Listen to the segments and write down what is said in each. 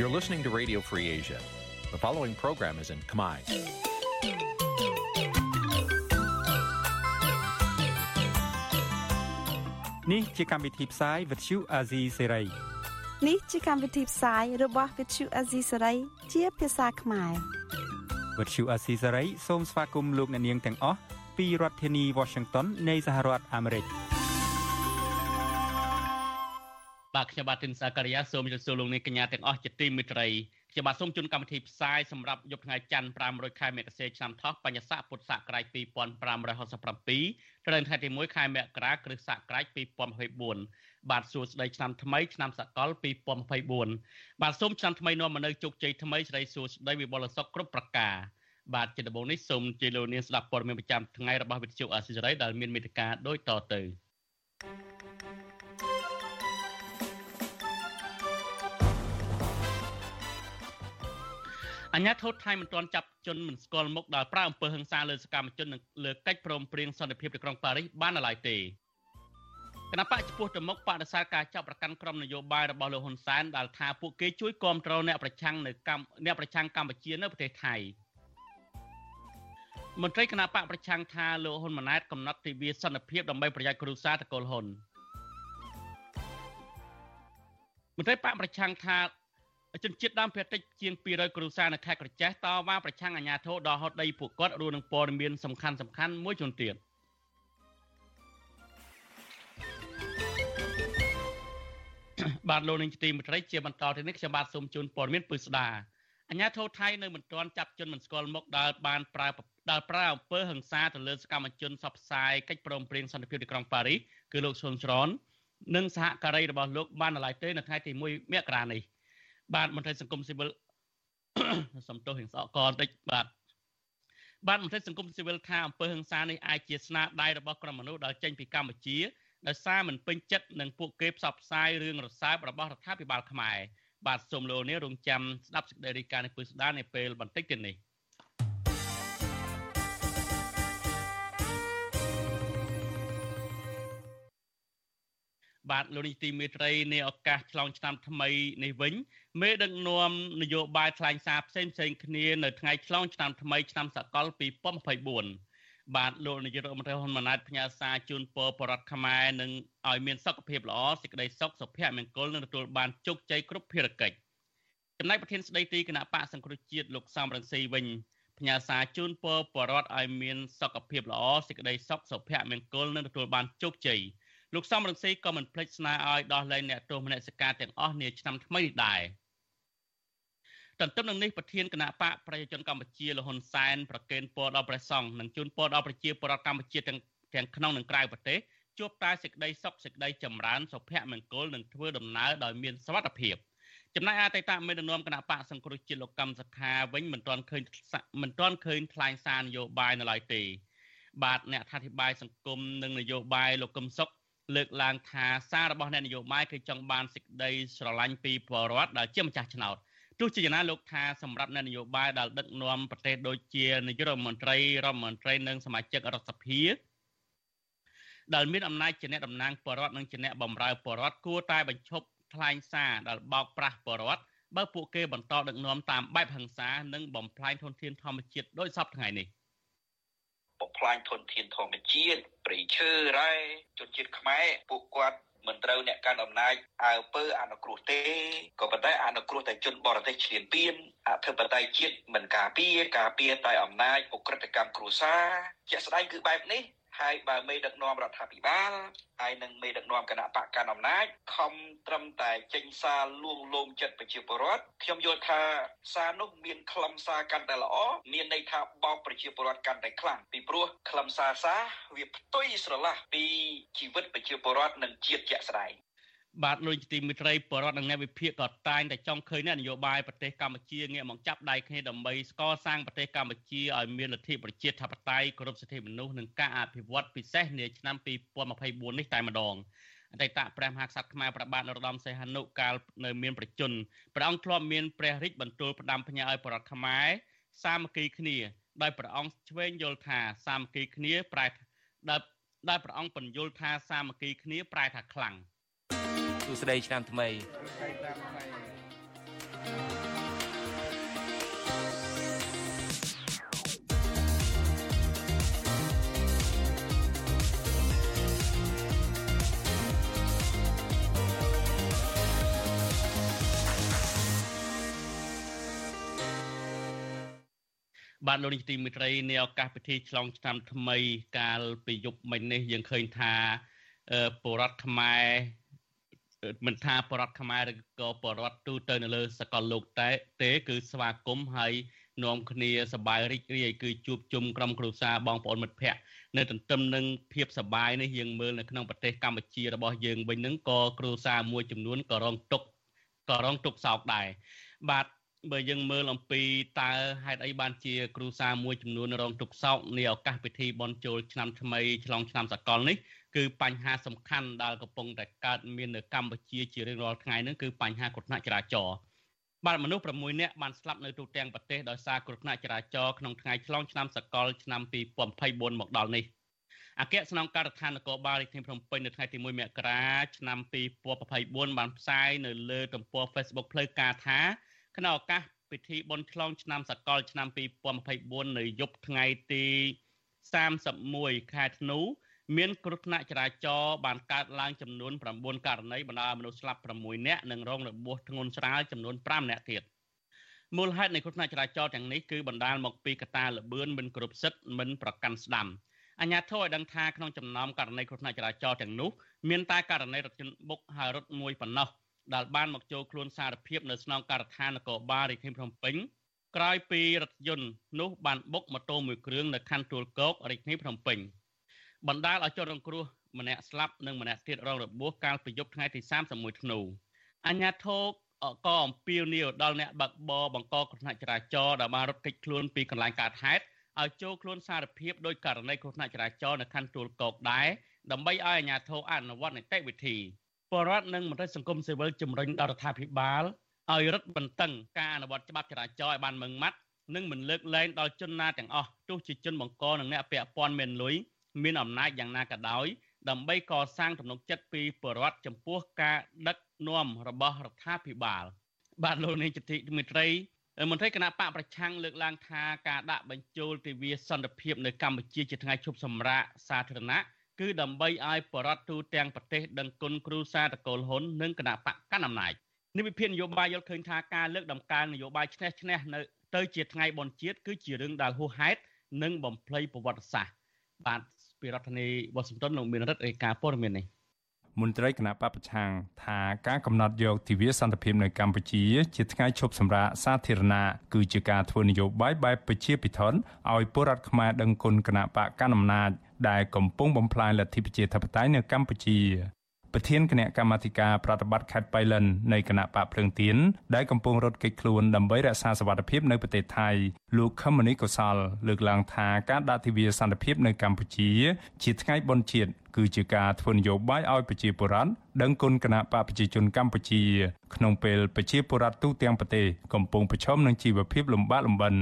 You're listening to Radio Free Asia. The following program is in Khmer. នេះជាកម្មវិធីផ្សាយ Vuthu Azizi Serai នេះជាកម្មវិធីផ្សាយរបស់ Vuthu Azizi Serai ជាភាសាខ្មែរ Vuthu Azizi Serai សូមស្វាគមន៍លោកអ្នកនាងទាំងអស់ពីរដ្ឋធានី Washington នៃសហរដ្ឋអាមេរិក បាទខ្ញុំបាទទីនសាការីយ៉ាសូមជម្រាបសួរលោកអ្នកកញ្ញាទាំងអស់ជាទីមេត្រីខ្ញុំបាទសូមជូនកម្មវិធីផ្សាយសម្រាប់យប់ថ្ងៃច័ន្ទ500ខែមករាឆ្នាំថោះបញ្ញស័កពុទ្ធសករាជ2567ត្រូវថ្ងៃទី1ខែមករាគ្រិស្តសករាជ2024បាទសួស្តីឆ្នាំថ្មីឆ្នាំសកល2024បាទសូមឆ្នាំថ្មីនាំមកនៅជោគជ័យថ្មីស្រីសួស្តីវិបុលសុខគ្រប់ប្រការបាទជាដំបូងនេះសូមជម្រាបលោកនាងស្ដាប់ព័ត៌មានប្រចាំថ្ងៃរបស់វិទ្យុអាស៊ីសេរីដែលមានមេត្តាដូចតទៅ thank you អញ្ញាធិបតេយ្យថៃមិនទាន់ចាប់ជនមិនស្គាល់មុខដែលប្រើអំពើហិង្សាលើសកម្មជននិងលើកិច្ចព្រមព្រៀងសន្តិភាពនៅក្រុងប៉ារីសបានឡើយទេគណៈបកចំពោះទៅមុខបដិសេធការចាប់ប្រកាន់ក្រុមនយោបាយរបស់លោកហ៊ុនសែនដែលថាពួកគេជួយគាំទ្រអ្នកប្រឆាំងនៅកម្ពុជាអ្នកប្រឆាំងកម្ពុជានៅប្រទេសថៃមន្ត្រីគណៈបកប្រឆាំងថាលោកហ៊ុនម៉ាណែតកំណត់ទិវាសន្តិភាពដើម្បីប្រយោជន៍គ្រួសារតកូលហ៊ុនមន្ត្រីបកប្រឆាំងថា ជនជាតិដើមភាគតិចជាង200គ្រួសារនៅខេត្តក្រចេះតវ៉ាប្រឆាំងអាជ្ញាធរដល់ហត់ដីពួកគាត់រួមនឹងព័ត៌មានសំខាន់សំខាន់មួយចំនួនទៀតបាទលោកនឹងទីមត្រីជាបន្តទៅនេះខ្ញុំបាទសូមជូនព័ត៌មានពឹស្ដាអាជ្ញាធរថៃនៅមិនទាន់ចាប់ជនមិនស្គាល់មុខដែលបានប្រើដែលប្រើអំពើហិង្សាទៅលើសកម្មជនសពផ្សាយកិច្ចព្រមព្រៀងសន្តិភាពទីក្រុងប៉ារីសគឺលោកស៊ុនច្រននិងសហការីរបស់លោកបានឡើយទេនៅថ្ងៃទី1មករានេះ បាទមន្ត្រីសង្គមស៊ីវិលសំទោសហិង្សាកបន្តិចបាទបាទមន្ត្រីសង្គមស៊ីវិលថាអំពើហិង្សានេះអាចជាស្នាដៃរបស់ក្រុមមនុស្សដែលចេញពីកម្ពុជាដោយសារមិនពេញចិត្តនឹងពួកគេផ្សព្វផ្សាយរឿងរសើបរបស់រដ្ឋាភិបាលខ្មែរបាទសូមលោកនេះរងចាំស្ដាប់សេចក្តីរាយការណ៍នៃពុស្ដានៅពេលបន្តិចទៀតនេះ។ បាទលោកនាយទីមេត្រីនៃឱកាសឆ្លងឆ្នាំថ្មីនេះវិញមេដឹកនាំនយោបាយថ្លែងសារផ្សេងផ្សេងគ្នានៅថ្ងៃឆ្លងឆ្នាំថ្មីឆ្នាំសកល2024បាទលោកនាយករដ្ឋមន្ត្រីហ៊ុនម៉ាណែតផ្ញើសារជូនពរបរដ្ឋខ្មែរនឹងឲ្យមានសុខភាពល្អសេចក្តីសុខសុភមង្គលនិងទទួលបានជោគជ័យគ្រប់ភារកិច្ចចំណែកប្រធានស្ដីទីគណៈបកសង្គ្រោះជាតិលោកសំរងស៊ីវិញផ្ញើសារជូនពរបរដ្ឋឲ្យមានសុខភាពល្អសេចក្តីសុខសុភមង្គលនិងទទួលបានជោគជ័យ លោកសំរងស៊ីក៏មិនភ្លេចស្នើឲ្យដោះលែងអ្នកទោសមនសិការទាំងអស់នាឆ្នាំថ្មីនេះដែរទន្ទឹមនឹងនេះប្រធានគណៈបកប្រជាជនកម្ពុជាលហ៊ុនសែនប្រកេនពរដល់ព្រះសង្ឃនិងជូនពរដល់ប្រជាពលរដ្ឋកម្ពុជាទាំងទាំងក្នុងនិងក្រៅប្រទេសជួបតែសេចក្តីសុខសេចក្តីចម្រើនសុភមង្គលនិងធ្វើដំណើរដោយមានសុវត្ថិភាពចំណែកអតីតមេដឹកនាំគណៈបកសង្គ្រោះជាតិលោកកម្មសខាវិញមិនទាន់ឃើញមិនទាន់ឃើញថ្លែងសារនយោបាយនៅឡើយទេបាទអ្នកអធិប្បាយសង្គមនិងនយោបាយលោកកឹមសុខ លើកឡើងថាសាររបស់អ្នកនយោបាយគឺចង់បានសេចក្តីស្រឡាញ់ពីប្រជាពលរដ្ឋដែលជាម្ចាស់ឆ្នោតទោះជាយ៉ាងណាលោកថាសម្រាប់អ្នកនយោបាយដែលដឹកនាំប្រទេសដូចជានាយករដ្ឋមន្ត្រីរដ្ឋមន្ត្រីនិងសមាជិករដ្ឋសភាដែលមានអំណាចជាអ្នកតំណាងប្រជាពលរដ្ឋនិងជាអ្នកបម្រើប្រជាពលរដ្ឋគួរតែបញ្ឈប់ថ្លែងសារដែលបោកប្រាស់ប្រជាពលរដ្ឋបើពួកគេបន្តដឹកនាំតាមបែបហិង្សានិងបំផ្លាញធនធានធម្មជាតិដោយសពថ្ងៃនេះ។ បំផ្លាញធនធានធម្មជាតិព្រៃឈើរ៉ែជនជាតិខ្មែរពួកគាត់មិនត្រូវអ្នកកាន់អំណាចអើពើអនុគ្រោះទេក៏ប៉ុន្តែអនុគ្រោះតែជនបរទេសឈ្លានពានអធិបតេយ្យជាតិមិនការពារការពារតែអំណាចអ ுக ្រិតកម្មគ្រួសារជាក់ស្ដែងគឺបែបនេះ ហើយបើមេដឹកនាំរដ្ឋាភិបាលហើយនិងមេដឹកនាំគណៈបកកណ្ដាលអំណាចខំត្រឹមតែចេញសារលួងលោមចិត្តប្រជាពលរដ្ឋខ្ញុំយល់ថាសារនោះមានខ្លឹមសារកាន់តែល្អមានន័យថាបោកប្រជាពលរដ្ឋកាន់តែខ្លាំងពីព្រោះខ្លឹមសារសារវាផ្ទុយស្រឡះពីជីវិតប្រជាពលរដ្ឋនិងជាតិជាក់ស្ដែង បាទលោកទីមិត្តរីបរដ្ឋនិងអ្នកវិភាគក៏តែងតែចង់ឃើញនយោបាយប្រទេសកម្ពុជាងាកមកចាប់ដៃគ្នាដើម្បីស្កសាងប្រទេសកម្ពុជាឲ្យមានលទ្ធិប្រជាធិបតេយ្យគោរពសិទ្ធិមនុស្សនិងការអភិវឌ្ឍពិសេសនាឆ្នាំ2024នេះតែម្ដងអតីតព្រះមហាក្សត្រខ្មែរព្រះបាទនរោត្តមសីហនុកាលនៅមានប្រជជនព្រះអង្គធ្លាប់មានព្រះរាជបន្ទូលផ្ដាំផ្ញើឲ្យបរដ្ឋខ្មែរសាមគ្គីគ្នាដោយព្រះអង្គឆ្វេងយល់ថាសាមគ្គីគ្នាប្រែដែលដែលព្រះអង្គបញ្យល់ថាសាមគ្គីគ្នាប្រែថាខ្លាំងួស្តីឆ្នាំថ្មីបាទលោកនាយកទីមេត្រីនៃឱកាសពិធីឆ្លងឆ្នាំថ្មីកាលពីយប់មិញនេះយើងឃើញថាបុរដ្ឋខ្មែរ មិនថាបរដ្ឋខ្មែរឬក៏បរដ្ឋទូទៅនៅលើសកលលោកតែទេគឺស្វាគមន៍ហើយនាំគ្នាសប្បាយរីករាយគឺជួបជុំក្រុមគ្រួសារបងប្អូនមិត្តភ័ក្តិនៅទន្ទឹមនឹងភាពសប្បាយនេះយើងមើលនៅក្នុងប្រទេសកម្ពុជារបស់យើងវិញហ្នឹងក៏គ្រួសារមួយចំនួនក៏រងទុក្ខក៏រងទុក្ខសោកដែរបាទ បើយើងមើលអំពីតើហេតុអីបានជាគ្រូសាមួយចំនួនរងទុក្ខសោកនាឱកាសពិធីបុណ្យចូលឆ្នាំថ្មីឆ្លងឆ្នាំសកលនេះគឺបញ្ហាសំខាន់ដែលកំពុងតែកើតមាននៅកម្ពុជាជារៀងរាល់ថ្ងៃនេះគឺបញ្ហាគ្រោះថ្នាក់ចរាចរណ៍បាទមនុស្ស6នាក់បានស្លាប់នៅទូទាំងប្រទេសដោយសារគ្រោះថ្នាក់ចរាចរណ៍ក្នុងថ្ងៃឆ្លងឆ្នាំសកលឆ្នាំ2024មកដល់នេះអគ្គស្នងការដ្ឋាននគរបាលរាជធានីភ្នំពេញនៅថ្ងៃទី1មករាឆ្នាំ2024បានផ្សាយនៅលើទំព័រ Facebook ផ្លូវការថា ក្នុងឱកាសពិធីបុណ្យឆ្លងឆ្នាំសកលឆ្នាំ2024នៅយប់ថ្ងៃទី31ខែធ្នូមានគ្រោះថ្នាក់ចរាចរណ៍បានកើតឡើងចំនួន9ករណីបណ្ដាលមនុស្សស្លាប់6នាក់និងរងរបួសធ្ងន់ស្រាលចំនួន5នាក់ទៀតមូលហេតុនៃគ្រោះថ្នាក់ចរាចរណ៍ទាំងនេះគឺបណ្ដាលមកពីកត្តាល្បឿនមិនគ្រប់សិទ្ធិមិនប្រកាន់ស្ដាំអញ្ញាធិឲ្យដឹងថាក្នុងចំណោមករណីគ្រោះថ្នាក់ចរាចរណ៍ទាំងនោះមានតែករណីរថយន្តបុកហើយរត់មួយប៉ុណ្ណោះ ដែលបានមកចូលខ្លួនសារភាព នៅស្នងការដ្ឋាននគរបាលរាជធានីភ្នំពេញក្រោយពីរថយន្តនោះបានបុកម៉ូតូមួយគ្រឿងនៅខណ្ឌទួលគោករាជធានីភ្នំពេញបណ្ដាលឲ្យជនរងគ្រោះម្នាក់ស្លាប់និងម្នាក់ទៀតរងរបួសកាលពីយប់ថ្ងៃទី31ធ្នូអញ្ញាធោក៏អំពាវនាវដល់អ្នកបើកបរបង្កគ្រោះថ្នាក់ចរាចរណ៍ដែលបានរត់គេចខ្លួនពីកន្លែងកើតហេតុឲ្យចូលខ្លួនសារភាពដោយករណីគ្រោះថ្នាក់ចរាចរណ៍នៅខណ្ឌទួលគោកដែរដើម្បីឲ្យអាជ្ញាធរអនុវត្តនីតិវិធី បរដ្ឋនិងមន្ត្រីសង្គមស៊ីវិលជំរុញដល់រដ្ឋាភិបាលឲ្យរឹតបន្តឹងការអនុវត្តច្បាប់ចរាចរណ៍ឲ្យបានម៉ឺងម៉ាត់និងមិនលើកលែងដល់ជនណាទាំងអស់ទោះជាជនបង្កនិងអ្នកពាក់ព័ន្ធមានលុយមានអំណាចយ៉ាងណាក៏ដោយដើម្បីកសាងទំនុកចិត្តពីប្រជារដ្ឋចំពោះការដឹកនាំរបស់រដ្ឋាភិបាល បាទលោកនាយចតិមិត្តរីមន្ត្រីគណៈបកប្រឆាំងលើកឡើងថាការដាក់បញ្ចូលទិវាសន្តិភាពនៅកម្ពុជាជាថ្ងៃឈប់សម្រាកសាធារណៈ គឺដើម្បីឲ្យបរដ្ឋទូទាំងប្រទេសដឹងគុណគ្រូសាតកូលហ៊ុននិងគណៈបកកណ្ដាលអំណាចនេះវិភាគនយោបាយយល់ឃើញថាការលើកដំកើងនយោបាយឈ្នះឈ្នះនៅទៅជាថ្ងៃបុណ្យជាតិគឺជារឿងដែលហួសហេតុនិងបំភ្លៃប្រវត្តិសាស្ត្របាទពីរដ្ឋធានីវ៉ាស៊ីនតោនលោកមានរដ្ឋរាយការណ៍ព័ត៌មាននេះមន្ត្រីគណៈបពប្រឆាំងថាការកំណត់យកទិវាសន្តិភាពនៅកម្ពុជា ជាថ្ងៃឈប់សម្រាកសាធារណៈគឺជាការធ្វើនយោបាយបែបប្រជាពិធឲ្យពលរដ្ឋខ្មែរដឹងគុណគណៈបកកណ្ដាលអំណាច ដែលកំពុងបំផ្លាញលទ្ធិប្រជាធិបតេយ្យនៅកម្ពុជាប្រធានគណៈកម្មាធិការប្រតិបត្តិខេត្តបៃលិននៃគណៈបកភ្លើងទៀនដែលកំពុងរត់គេចខ្លួនដើម្បីរក្សាសវត្ថិភាពនៅប្រទេសថៃលោកខមនីកុសល លើកឡើងថាការដាក់ទិវាសន្តិភាពនៅកម្ពុជា ជាថ្ងៃបុណ្យជាតិគឺជាការធ្វើនយោបាយឲ្យប្រជាពលរដ្ឋដឹងគុណគណៈបកប្រជាជនកម្ពុជា ក្នុងពេលប្រជាពលរដ្ឋទូទាំងប្រទេសកំពុងប្រឈមនឹងជីវភាពលំបាកលំបិន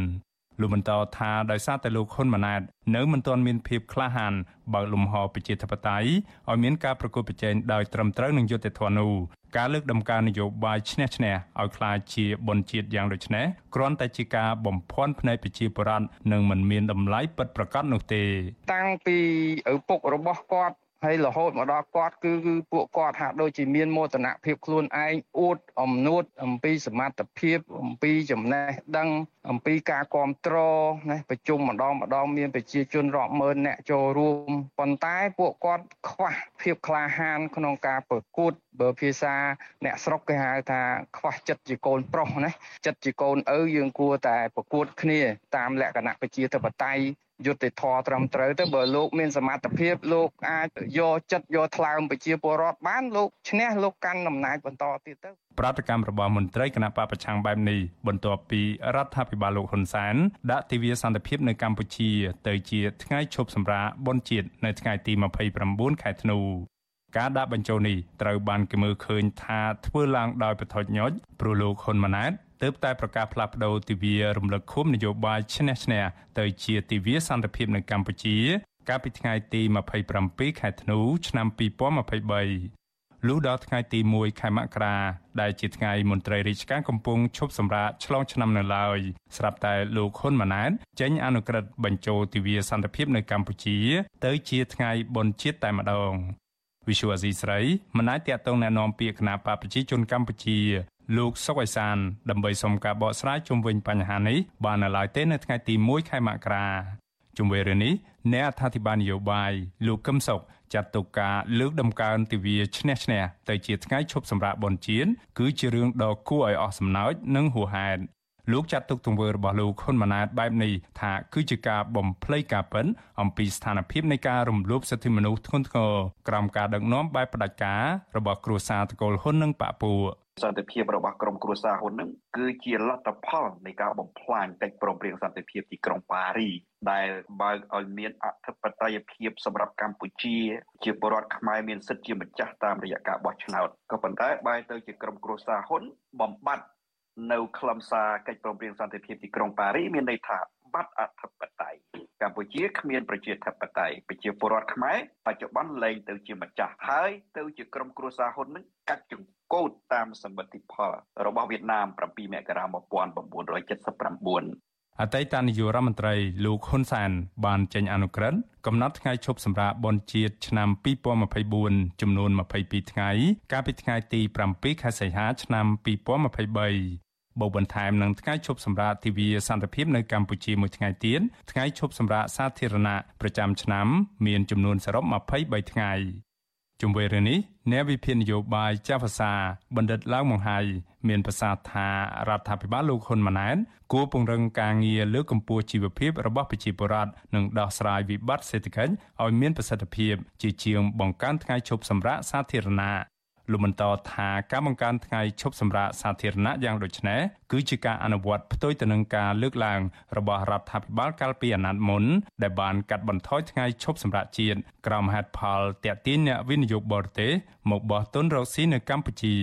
លោកបន្តថាដោយសារតែលោកហ៊ុនម៉ាណែតនៅមិនទាន់មានភាពក្លាហានបើកលំហប្រជាធិបតេយ្យឲ្យមានការប្រកួតប្រជែងដោយត្រឹមត្រូវនឹងយុត្តិធម៌នោះការលើកដំការនយោបាយឈ្នះឈ្នះឲ្យខ្លាចជាបនជាតិយ៉ាងដូចនេះគ្រាន់តែជាការបំភាន់ភ្នែកប្រជាពលរដ្ឋនិងមិនមានតម្លៃពិតប្រាកដនោះទេ តាំងពីឪពុករបស់គាត់ ហើយរហូតមកដល់គាត់គឺគឺពួកគាត់ហាក់ដូចជាមានមោទនភាពខ្លួនឯងអួតអំនួតអំពីសមត្ថភាព អំពីចំណេះដឹង អំពីការគ្រប់គ្រងណាប្រជុំម្ដងម្ដងមានប្រជាជនរាប់ម៉ឺនអ្នកចូលរួមប៉ុន្តែពួកគាត់ខ្វះភាពក្លាហាន ក្នុងការប្រកួតបើភាសាអ្នកស្រុកគេហៅថាខ្វះចិត្តជាកូនប្រុសណាចិត្តជាកូនឪយើងគួរតែប្រកួតគ្នាតាមលក្ខណៈប្រជាធិបតេយ្យ យុត្តិធម៌ត្រឹមត្រូវទៅបើលោកមានសមត្ថភាពលោកអាចយកចិត្តយកថ្លើមប្រជាពលរដ្ឋបានលោកឈ្នះលោកកាន់អំណាចបន្តទៀតទៅប្រតិកម្មរបស់មន្ត្រីគណៈបពប្រឆាំងបែបនេះបន្ទាប់ពីរដ្ឋាភិបាលលោកហ៊ុនសែនដាក់ទិវាសន្តិភាពនៅកម្ពុជា ទៅជាថ្ងៃឈប់សម្រាកបុណ្យជាតិនៅថ្ងៃទី29ខែធ្នូការដាក់បញ្ចូលនេះត្រូវបានគេមើលឃើញថាធ្វើឡើងដោយប្រថុចញុចព្រោះលោកហ៊ុនម៉ាណែត ទើបតែប្រកាសផ្លាស់ប្តូរទិវារំលឹកខួបនយោបាយឈ្នះឈ្នះទៅជាទិវាសន្តិភាពនៅកម្ពុជា កាលពីថ្ងៃទី27ខែធ្នូ ឆ្នាំ2023លុះដល់ថ្ងៃទី1ខែមករាដែលជាថ្ងៃមន្ត្រីរាជការកំពុងឈប់សម្រាកឆ្លងឆ្នាំនៅឡើយស្រាប់តែលោកហ៊ុនម៉ាណែតចេញអនុក្រឹត្យបញ្ចូលទិវាសន្តិភាពនៅកម្ពុជា ទៅជាថ្ងៃបុណ្យជាតិតែម្ដងវិសុវអាស៊ីស្រីមិនអាចតតងណែនាំពាក្យគណៈបកប្រជាជនកម្ពុជា លោកសុកអេសានដើម្បីសុំការបកស្រាយជុំវិញបញ្ហានេះបាននៅឡើយទេនៅថ្ងៃទី1ខែមករាជុំវិញរឿងនេះអ្នកអធិបាលនយោបាយលោកកឹមសុខចាត់ទុកការលើកដំកើងទិវាឈ្នះឈ្នះទៅជាថ្ងៃឈប់សម្រាកបុណ្យជាតិគឺជារឿងដ៏គួរឲ្យអស់សំណើចនិងហួសហេតុលោកចាត់ទុកទង្វើរបស់លោកហ៊ុនម៉ាណែតបែបនេះថាគឺជាការបំភ្លៃការពិនអំពីស្ថានភាពនៃការរំលោភសិទ្ធិមនុស្សធ្ងន់ធ្ងរក្រោមការដឹកនាំបែបផ្ដាច់ការរបស់គ្រួសារតកូលហ៊ុននិងបពពួក សន្តិភាពរបស់ក្រុមគ្រួសារហ៊ុននឹងគឺជាលទ្ធផលនៃការបំផ្លាញកិច្ចព្រមព្រៀងសន្តិភាពទីក្រុងប៉ារីដែលបើកឲ្យមានអធិបតេយ្យភាពសម្រាប់កម្ពុជា ជាពលរដ្ឋខ្មែរមានសិទ្ធិជាម្ចាស់តាមរយៈការបោះឆ្នោតក៏ប៉ុន្តែបែរទៅជាក្រុមគ្រួសារហ៊ុនបំបត្តិនៅខ្លឹមសារកិច្ចព្រមព្រៀងសន្តិភាពទីក្រុងប៉ារីមានន័យថាបាត់អធិបតេយ្យកម្ពុជាគ្មានប្រជាធិបតេយ្យប្រជាពលរដ្ឋខ្មែរបច្ចុប្បន្នលែងទៅជាម្ចាស់ហើយទៅជាក្រុមគ្រួសារហ៊ុននឹងកាច់ចង្កូតតាមសមិទ្ធផលរបស់វៀតណាម7មករា1979អតីតនាយករដ្ឋមន្ត្រីលោកហ៊ុនសែនបានចេញអនុក្រឹត្យកំណត់ថ្ងៃឈប់សម្រាកបុណ្យជាតិឆ្នាំ2024ចំនួន22ថ្ងៃ កាលពីថ្ងៃទី7ខែសីហាឆ្នាំ2023បូកបន្ថែមនឹងថ្ងៃឈប់សម្រាកទិវាសន្តិភាពនៅកម្ពុជាមួយថ្ងៃទៀតថ្ងៃឈប់សម្រាកសាធារណៈប្រចាំឆ្នាំ មានចំនួនសរុប23ថ្ងៃ ជុំវិញរឿងនេះអ្នកវិភាគនយោបាយចាស់ភាសាបណ្ឌិតឡើងមង្ហៃមានប្រសាសន៍ថារដ្ឋាភិបាលលោកហ៊ុនម៉ាណែតគួរពង្រឹងការងារលើកកម្ពស់ជីវភាពរបស់ប្រជាពលរដ្ឋនិងដោះស្រាយវិបត្តិសេដ្ឋកិច្ចឲ្យមានប្រសិទ្ធភាពជាជាងបង្កើនថ្ងៃឈប់សម្រាកសាធារណៈ លោកបន្តថាការបង្កើនថ្ងៃឈប់សម្រាកសាធារណៈយ៉ាងដូចនេះគឺជាការអនុវត្តផ្ទុយទៅនឹងការលើកឡើងរបស់រដ្ឋាភិបាលកាលពីអាណត្តិមុនដែលបានកាត់បន្ថយថ្ងៃឈប់សម្រាកជាតិក្រោមហេតុផលតាក់ទាញអ្នកវិនិយោគបរទេសមកបោះទុនរកស៊ីនៅកម្ពុជា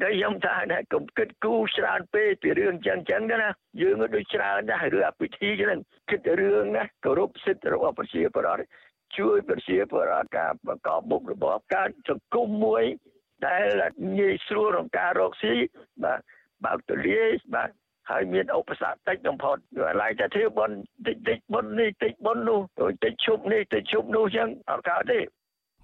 តែខ្ញុំថាណាកុំគិតគូរច្រើនពេកពីរឿងចឹងចឹងណាយើងក៏ដូចច្រើនដែររឿងអភិធីចឹងគិតរឿងណាគោរពសិទ្ធិរបស់ប្រជាពលរដ្ឋជួយប្រជាពលរដ្ឋការប្រកបមុខរបរការសង្គមមួយ ដែលងាយស្រួលក្នុងការរកស៊ីបាទបើកទលាយបាទហើយមានឧបសគ្គតិចបំផុតគឺឡៃតែធ្វើបនតិចតិចបននេះតិចបននោះតិចឈប់នេះតិចឈប់នោះចឹងអត់កើតទេ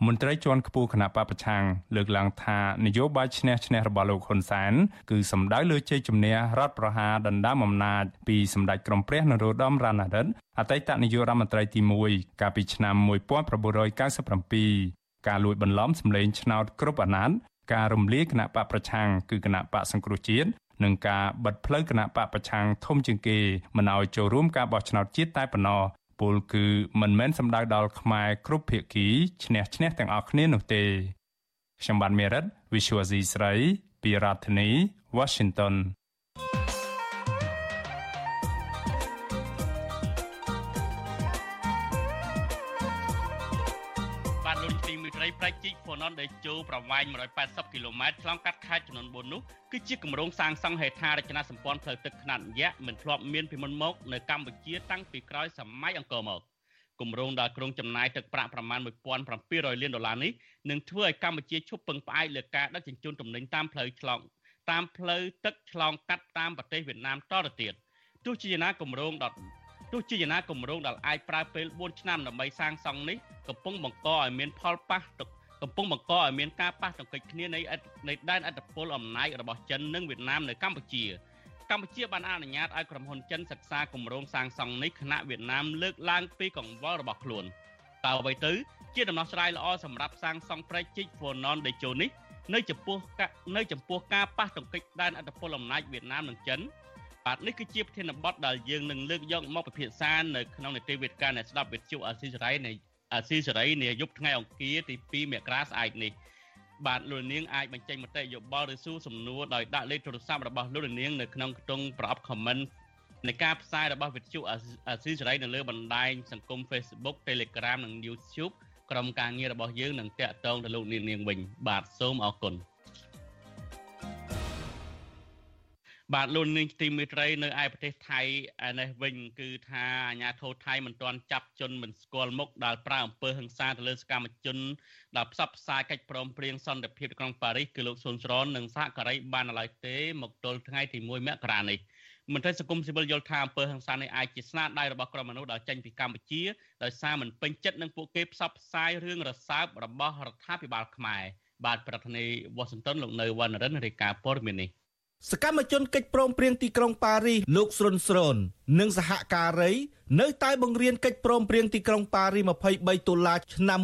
មន្ត្រីជាន់ខ្ពស់គណៈបពប្រឆាំងលើកឡើងថានយោបាយឈ្នះឈ្នះរបស់លោកហ៊ុនសែនគឺសំដៅលើជ័យជំនះរដ្ឋប្រហារដណ្ដើមអំណាចពីសម្ដេចក្រមព្រះនរោត្តមរណរដ្ឋអតីតនាយករដ្ឋមន្ត្រីទី1កាលពីឆ្នាំ1997 ការលួចបន្លំសម្លេងឆ្នោតគ្រប់អាណត្តិការរំលាយគណៈបកប្រឆាំងគឺគណៈបកសង្គ្រោះជាតិនិងការបិទផ្លូវគណៈបកប្រឆាំងធំជាងគេមិនឲ្យចូលរួមការបោះឆ្នោតជាតិតែប៉ុណ្ណោះពលគឺមិនមែនសំដៅដល់ខ្មែរគ្រប់ភាគីឈ្នះឈ្នះទាំងអស់គ្នានោះទេខ្ញុំបានមេរិត Visual C ស្រី ពីរដ្ឋធានី Washington ណនដែលចូលប្រវែង180គីឡូម៉ែត្រឆ្លងកាត់ខេត្តចំនួន4នោះគឺជាគម្រោងសាងសង់ហេដ្ឋារចនាសម្ព័ន្ធផ្លូវទឹកខ្នាតយក្សមិនធ្លាប់មានពីមុនមកនៅកម្ពុជាតាំងពីក្រោយសម័យអង្គរមកគម្រោងដែលក្រុងចំណាយទឹកប្រាក់ប្រមាណ1700លានដុល្លារនេះនឹងធ្វើឲ្យកម្ពុជាឈប់ពឹងផ្អែកលើការដឹកជញ្ជូនទំនិញតាមផ្លូវឆ្លងតាមផ្លូវទឹកឆ្លងកាត់តាមប្រទេសវៀតណាមតទៅទៀតទោះជាយ៉ាងណាគម្រោងដទោះជាយ៉ាងណាគម្រោងដែលអាចប្រើពេល4ឆ្នាំដើម្បីសាងសង់នេះកំពុងបង្កឲ្យមានផលប៉ះ កំពុងបង្កឲ្យមានការប៉ះទង្គិចគ្នានៃនៃដែនអធិបតេយ្យអំណាចរបស់ចិននិងវៀតណាមនៅកម្ពុជាកម្ពុជាបានអនុញ្ញាតឲ្យក្រុមហ៊ុនចិនសិក្សាគម្រោងសាងសង់នេះគណៈវៀតណាមលើកឡើងពីកង្វល់របស់ខ្លួនតើអ្វីទៅជាដំណោះស្រាយល្អសម្រាប់សាងសង់ប្រជិកហ្វូណនដេជោនេះនៅចំពោះនៅចំពោះការប៉ះទង្គិចដែនអធិបតេយ្យអំណាចវៀតណាមនិងចិនបាទនេះគឺជាប្រធានបទដែលយើងនឹងលើកយកមកពិភាក្សានៅក្នុងនីតិវិទ្យាអ្នកស្ដាប់វិទ្យុអស៊ីសេរីនៃ អស៊ីសេរីនាយប់ថ្ងៃអង្គារទី2មករាស្អែកនេះបាទលោកនាងអាចបញ្ចេញមតិយោបល់ឬសួរសំណួរដោយដាក់លេខទូរស័ព្ទរបស់លោកនាងនៅក្នុងខ្ទង់ប្រអប់ comment នៃការផ្សាយរបស់វិទ្យុអស៊ីសេរីនៅលើបណ្ដាញសង្គម Facebook Telegram និង YouTube ក្រុមការងាររបស់យើងនឹងតាក់ទងទៅលោកនាងវិញបាទសូមអរគុណ បាទលោកនាងទីមេត្រីនៅឯប្រទេសថៃនេះវិញគឺថាអាញាធរថៃមិនទាន់ចាប់ជនមិនស្គាល់មុខដែលប្រើអំពើហិង្សាទៅលើសកម្មជនដែលផ្សព្វផ្សាយកិច្ចព្រមព្រៀងសន្តិភាពក្រុងប៉ារីសគឺលោកស៊ុនស្រននិងសហការីបានឡើយទេមកទល់ថ្ងៃទី1មករានេះមន្ត្រីសង្គមស៊ីវិលយល់ថាអំពើហិង្សានេះអាចជាស្នាដៃរបស់ក្រុមមនុស្សដែលចេញពីកម្ពុជាដោយសារមិនពេញចិត្តនឹងពួកគេផ្សព្វផ្សាយរឿងរសើបរបស់រដ្ឋាភិបាលខ្មែរបាទប្រធានាធិបតីវ៉ាស៊ីនតោនលោកនៅវណ្ណរិនរាយការណ៍ព័ត៌មាននេះ សកម្មជនកិច្ចព្រមព្រៀងទីក្រុងប៉ារីសលោកស្រុនស្រូននិងសហការី នៅតែបង្រៀនកិច្ចព្រមព្រៀងទីក្រុងប៉ារីស23តុលាឆ្នាំ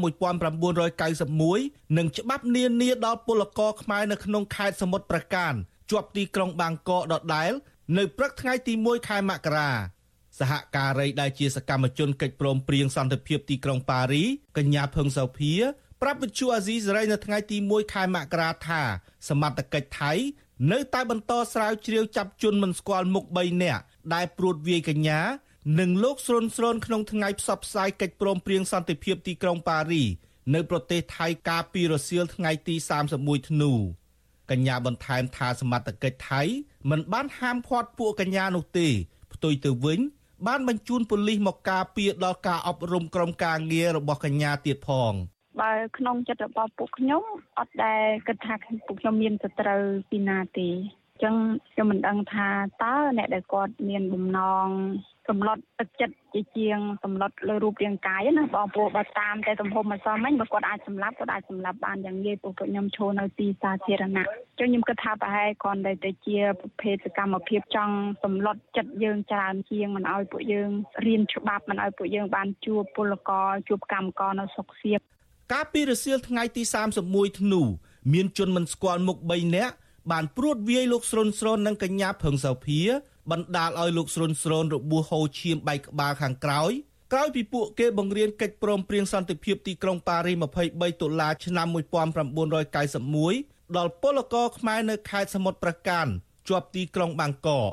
1991និងច្បាប់នានាដល់ពលករខ្មែរនៅក្នុងខេត្តសមុទ្រប្រការជាប់ទីក្រុងបាងកកដដែល នៅព្រឹកថ្ងៃទី1ខែមករាសហការីដែលជាសកម្មជនកិច្ចព្រមព្រៀងសន្តិភាពទីក្រុងប៉ារីកញ្ញាភឹងសោភាប្រាប់វិទ្យុអាស៊ីសេរីនៅថ្ងៃទី1ខែមករាថាសមត្ថកិច្ចថៃ នៅតែបន្តស្រាវជ្រាវចាប់ជនមិនស្គាល់មុខ3នាក់ដែលព្រួតវាយកញ្ញានិងលោកស្រុនស្រូនក្នុងថ្ងៃផ្សព្វផ្សាយកិច្ចព្រមព្រៀងសន្តិភាពទីក្រុងប៉ារីនៅប្រទេសថៃកាលពីរសៀលថ្ងៃទី31ធ្នូកញ្ញាបន្ថែមថាសមត្ថកិច្ចថៃមិនបានហាមឃាត់ពួកកញ្ញានោះទេផ្ទុយទៅវិញ បានបញ្ជូនប៉ូលីសមកការពារដល់ការអប់រំក្រុមការងាររបស់កញ្ញាទៀតផង បើក្នុងចិត្តរបស់ពួកខ្ញុំអត់ដែលគិតថាពួកខ្ញុំមានសត្រូវពីណាទេអញ្ចឹងខ្ញុំមិនដឹងថាតើអ្នកដែលគាត់មានបំណងសម្លុតទឹកចិត្តជាជាងសម្លុតលើរូបរាងកាយណាបងប្អូនបើតាមតែទំហំអសមិញបើគាត់អាចសម្លាប់គាត់អាចសម្លាប់បានយ៉ាងងាយពួកខ្ញុំឈរនៅទីសាធារណៈចឹងខ្ញុំគិតថាប្រហែលគ្រាន់តែទៅជាប្រភេទសកម្មភាពចង់សម្លុតចិត្តយើងច្រើនជាងមិនឲ្យពួកយើងរៀនច្បាប់មិនឲ្យពួកយើងបានជួបពលករជួបកម្មករនៅសុខសៀប កាលពីរសៀលថ្ងៃទី31ធ្នូមានជនមិនស្គាល់មុខ3នាក់បានព្រួតវាយលោកស្រុនស្រូននិងកញ្ញាភឹងសោភាបណ្ដាលឲ្យលោកស្រុនស្រូនរបួសហូរឈាមបែកក្បាលខាងក្រោយក្រោយពីពួកគេបង្រៀនកិច្ចព្រមព្រៀងសន្តិភាពទីក្រុងប៉ារី23តុលាឆ្នាំ1991ដល់ពលករខ្មែរនៅខេត្តសមុទ្រប្រការជាប់ទីក្រុងបាងកក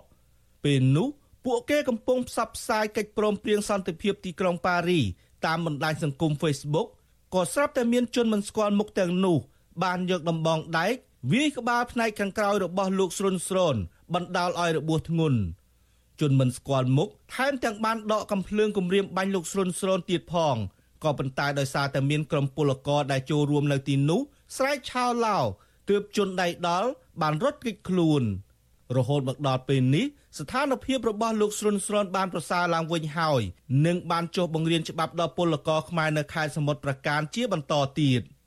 ពេលនោះពួកគេកំពុងផ្សព្វផ្សាយកិច្ចព្រមព្រៀងសន្តិភាពទីក្រុងប៉ារីតាមបណ្ដាញសង្គម Facebook ក៏ស្រាប់តែមានជនមិនស្គាល់មុខទាំងនោះបានយកដំបងដែកវាយក្បាលផ្នែកខាងក្រោយរបស់លោកស្រុនស្រូនបណ្ដាលឲ្យរបួសធ្ងន់ជនមិនស្គាល់មុខថែមទាំងបានដកកំភ្លើងគម្រាមបាញ់លោកស្រុនស្រូនទៀតផងក៏ប៉ុន្តែដោយសារតែមានក្រុមពលករដែលចូលរួមនៅទីនោះស្រែកឆោឡោទើបជនដៃដល់បានរត់គេចខ្លួន រហូតមកដល់ពេលនេះ ស្ថានភាពរបស់លោកស្រុនស្រូនបានប្រសើរឡើងវិញហើយនិងបានចុះបង្រៀនច្បាប់ដល់ពលករខ្មែរនៅខេត្តសមុទ្រប្រការជាបន្តទៀត។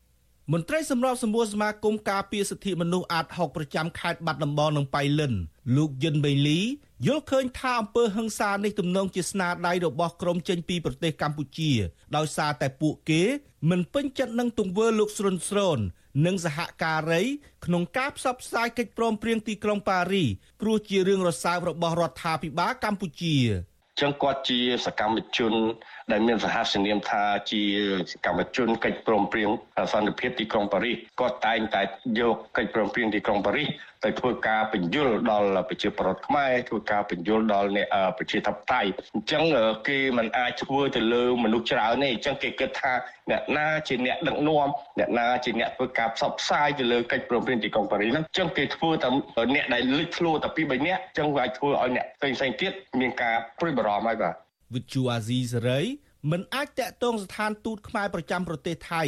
មន្ត្រីសម្របសម្រួលសមាគមការពារសិទ្ធិមនុស្សអាត6ប្រចាំខេត្តបាត់ដំបងនិងបៃលិនលោកយិនបេលី យល់ឃើញថាអំពើហិង្សានេះទំនងជាស្នាដៃរបស់ក្រុមចេញពីប្រទេសកម្ពុជា ដោយសារតែពួកគេមិនពេញចិត្តនឹងទង្វើលោកស្រុនស្រូននិងសហការីក្នុងការផ្សព្វផ្សាយកិច្ចព្រមព្រៀងទីក្រុងប៉ារីព្រោះជារឿងរសើបរបស់រដ្ឋាភិបាលកម្ពុជាចឹងគាត់ជាសកម្មជន ដែលមានសហសនាមថាជាសកម្មជនកិច្ចព្រមព្រៀងសន្តិភាពទីក្រុងប៉ារីសគាត់តែងតែយកកិច្ចព្រមព្រៀងទីក្រុងប៉ារីសទៅធ្វើការបញ្យលដល់ប្រជាពលរដ្ឋខ្មែរធ្វើការបញ្យលដល់អ្នកប្រជាធិបតេយ្យអញ្ចឹងគេមិនអាចធ្វើទៅលើមនុស្សច្រើនទេអញ្ចឹងគេគិតថាអ្នកណាជាអ្នកដឹកនាំអ្នកណាជាអ្នកធ្វើការផ្សព្វផ្សាយទៅលើកិច្ចព្រមព្រៀងទីក្រុងប៉ារីសហ្នឹងអញ្ចឹងគេធ្វើតែអ្នកដែលលេចធ្លោតែពី3នាក់អញ្ចឹងវាអាចធ្វើឲ្យអ្នកផ្សេងផ្សេងទៀតមានការព្រួយបារម្ភហើយបាទ វិទ្យុអាស៊ីសេរីមិនអាចតាក់ទងស្ថានទូតខ្មែរប្រចាំប្រទេសថៃ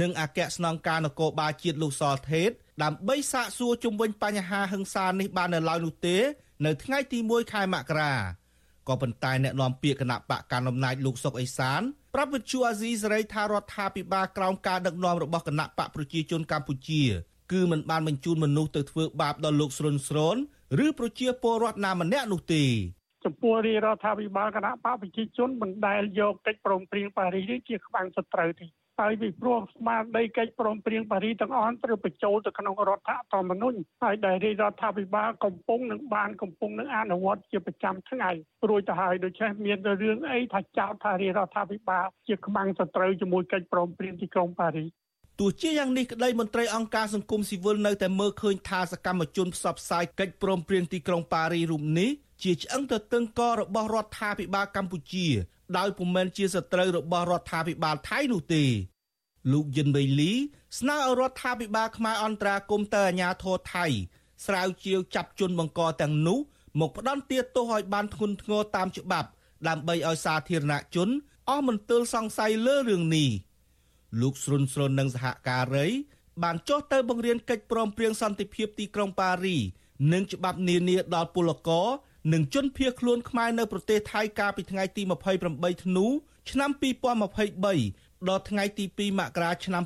និងអគ្គស្នងការនគរបាលជាតិលោកសលថេតដើម្បីសាកសួរជំវិញបញ្ហាហិង្សានេះបាននៅឡើយនោះទេ នៅថ្ងៃទី1ខែមករាក៏ប៉ុន្តែអ្នកនាំពាក្យគណៈបកកណ្ដាលអំណាចលោកសុកអេសានប្រាប់វិទ្យុអាស៊ីសេរីថារដ្ឋាភិបាលក្រោមការដឹកនាំរបស់គណៈបកប្រជាជនកម្ពុជាគឺមិនបានបញ្ជូនមនុស្សទៅធ្វើបាបដល់លោកស្រុនស្រូនឬប្រជាពលរដ្ឋណាម្នាក់នោះទេ ចំពោះរាជរដ្ឋាភិបាលគណៈបកប្រជាជនមិនដែលយកកិច្ចព្រមព្រៀងប៉ារីសនេះជាក្បាំងសត្រូវទេហើយពីព្រោះស្មារតីកិច្ចព្រមព្រៀងប៉ារីសទាំងអស់ត្រូវបញ្ចូលទៅក្នុងរដ្ឋធម្មនុញ្ញហើយដែលរាជរដ្ឋាភិបាលកំពុងនឹងបានកំពុងនឹងអនុវត្តជាប្រចាំថ្ងៃរួចទៅហើយដូច្នេះមានរឿងអីថាចោទថារាជរដ្ឋាភិបាលជាក្បាំងសត្រូវជាមួយកិច្ចព្រមព្រៀងទីក្រុងប៉ារីសទោះជាយ៉ាងនេះក្តីមន្ត្រីអង្គការសង្គមស៊ីវិលនៅតែមើលឃើញថាសកម្មជនផ្សព្វផ្សាយកិច្ចព្រមព្រៀងទីក្រុងប៉ារីរូបនេះ ជាឆ្អឹងទៅតឹងករបស់រដ្ឋាភិបាលកម្ពុជា ដោយពុំមែនជាសត្រូវរបស់រដ្ឋាភិបាលថៃនោះទេលោកយិនបេលី ស្នើឲ្យរដ្ឋាភិបាលខ្មែរអន្តរាគមទៅអាជ្ញាធរថៃស្រាវជ្រាវចាប់ជនបង្កទាំងនោះមកផ្ដន់ទាទោសឲ្យបានធ្ងន់ធ្ងរតាមច្បាប់ ដើម្បីឲ្យសាធារណជនអស់មន្ទិលសង្ស័យលើរឿងនេះលោកស្រុនស្រុននិងសហការីបានចុះទៅបង្រៀនកិច្ចព្រមព្រៀងសន្តិភាពទីក្រុងប៉ារី និងច្បាប់នានាដល់ពលករ និងជនភៀសខ្លួនខ្មែរនៅប្រទេសថៃកាលពីថ្ងៃទី28ធ្នូឆ្នាំ2023ដល់ថ្ងៃទី2មករាឆ្នាំ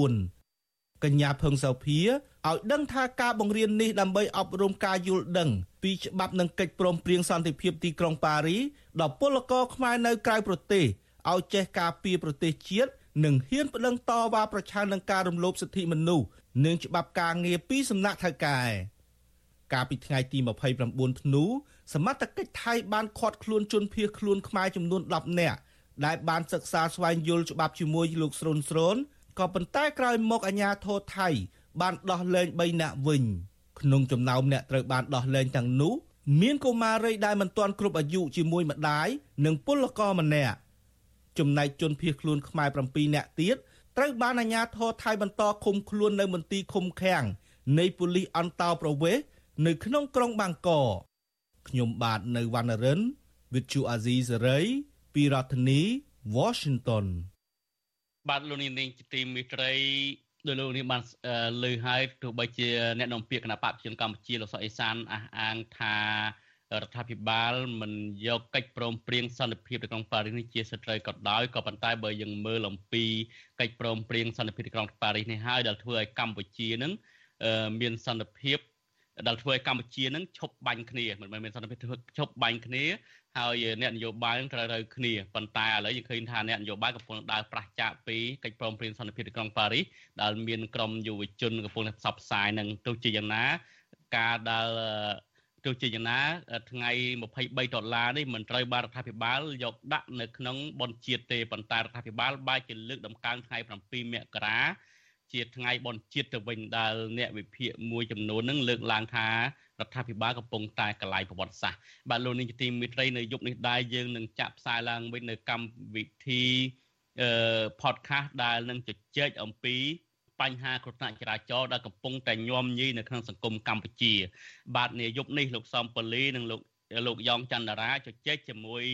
2024កញ្ញាភឹងសៅភាឲ្យដឹងថាការបង្រៀននេះដើម្បីអប់រំការយល់ដឹង ពីច្បាប់និងកិច្ចព្រមព្រៀងសន្តិភាពទីក្រុងប៉ារីដល់ពលករខ្មែរនៅក្រៅប្រទេសឲ្យចេះការពារប្រទេសជាតិនិងហ៊ានប្តឹងតវ៉ាប្រឆាំងនឹងការរំលោភសិទ្ធិមនុស្សនិងច្បាប់ការងារពីសំណាក់ថៅកែ កាលពីថ្ងៃទី29ធ្នូសមត្ថកិច្ចថៃបានឃាត់ខ្លួនជនភៀសខ្លួនខ្មែរចំនួន10នាក់ដែលបានសិក្សាស្វែងយល់ច្បាប់ជាមួយលោកស្រូនស្រូនក៏ប៉ុន្តែក្រោយមកអាជ្ញាធរថៃ បានដោះលែង3នាក់វិញក្នុងចំណោមអ្នកត្រូវបានដោះលែងទាំងនោះមានកុមារីដែលមិនទាន់គ្រប់អាយុជាមួយម្ដាយនិងពលករម្នាក់ចំណែកជនភៀសខ្លួនខ្មែរ7នាក់ទៀតត្រូវបានអាជ្ញាធរថៃបន្តឃុំខ្លួននៅមន្ទីរឃុំឃាំងនៃប៉ូលីសអន្តោប្រវេសន៍ នៅក្នុងក្រុងបាងកកខ្ញុំបាទនៅវណ្ណរិន With Chu Azizi Saray ពីរដ្ឋធានី Washington បាទលោកនាងជាទីមេត្រីដោយលោកនេះបានលើហើយទោះបីជាអ្នកនាំពាក្យគណៈបព្វជិនកម្ពុជាលោកសុកអេសានអះអាងថារដ្ឋាភិបាលមិនយកកិច្ចព្រមព្រៀងសន្តិភាពនៅក្នុងប៉ារីសនេះជាសិទ្ធិក៏ដោយក៏ប៉ុន្តែបើយើងមើលអំពីកិច្ចព្រមព្រៀងសន្តិភាពនៅក្នុងប៉ារីសនេះហើយដែលធ្វើឲ្យកម្ពុជានឹងមានសន្តិភាព ដែលធ្វើឲ្យកម្ពុជានឹងឈប់បាញ់គ្នាមិនមែនមានសន្តិភាពធ្វើឈប់បាញ់គ្នាហើយអ្នកនយោបាយនឹងត្រូវត្រូវគ្នាប៉ុន្តែឥឡូវយើងឃើញថាអ្នកនយោបាយកំពុងដើរប្រះចាកពីកិច្ចព្រមព្រៀងសន្តិភាពទីក្រុងប៉ារីសដែលមានក្រុមយុវជនកំពុងតែផ្សព្វផ្សាយនឹងទោះជាយ៉ាងណាការដែលទោះជាយ៉ាងណាថ្ងៃ23ដុល្លារនេះមិនត្រូវបានរដ្ឋាភិបាលយកដាក់នៅក្នុងបនជាតិទេប៉ុន្តែរដ្ឋាភិបាលបែរជាលើកដំកើងថ្ងៃ7មករា ជាថ្ងៃបនជាតិទៅវិញដែលអ្នកវិភាគមួយចំនួននឹងលើកឡើងថារដ្ឋាភិបាលកំពុងតែកលាយប្រវត្តិសាស្ត្របាទលោកនាងជាទីមេត្រីនៅយុគនេះដែរយើងនឹងចាក់ផ្សាយឡើងវិញនៅកម្មវិធីអឺ podcast ដែលនឹងជជែកអំពីបញ្ហាគ្រោះថ្នាក់ចរាចរណ៍ដែលកំពុងតែញោមញីនៅក្នុងសង្គមកម្ពុជា បាទនាយប់នេះលោកសំប៉ូលីនិងលោកលោកយ៉ងច័ន្ទរាជជែកជាមួយ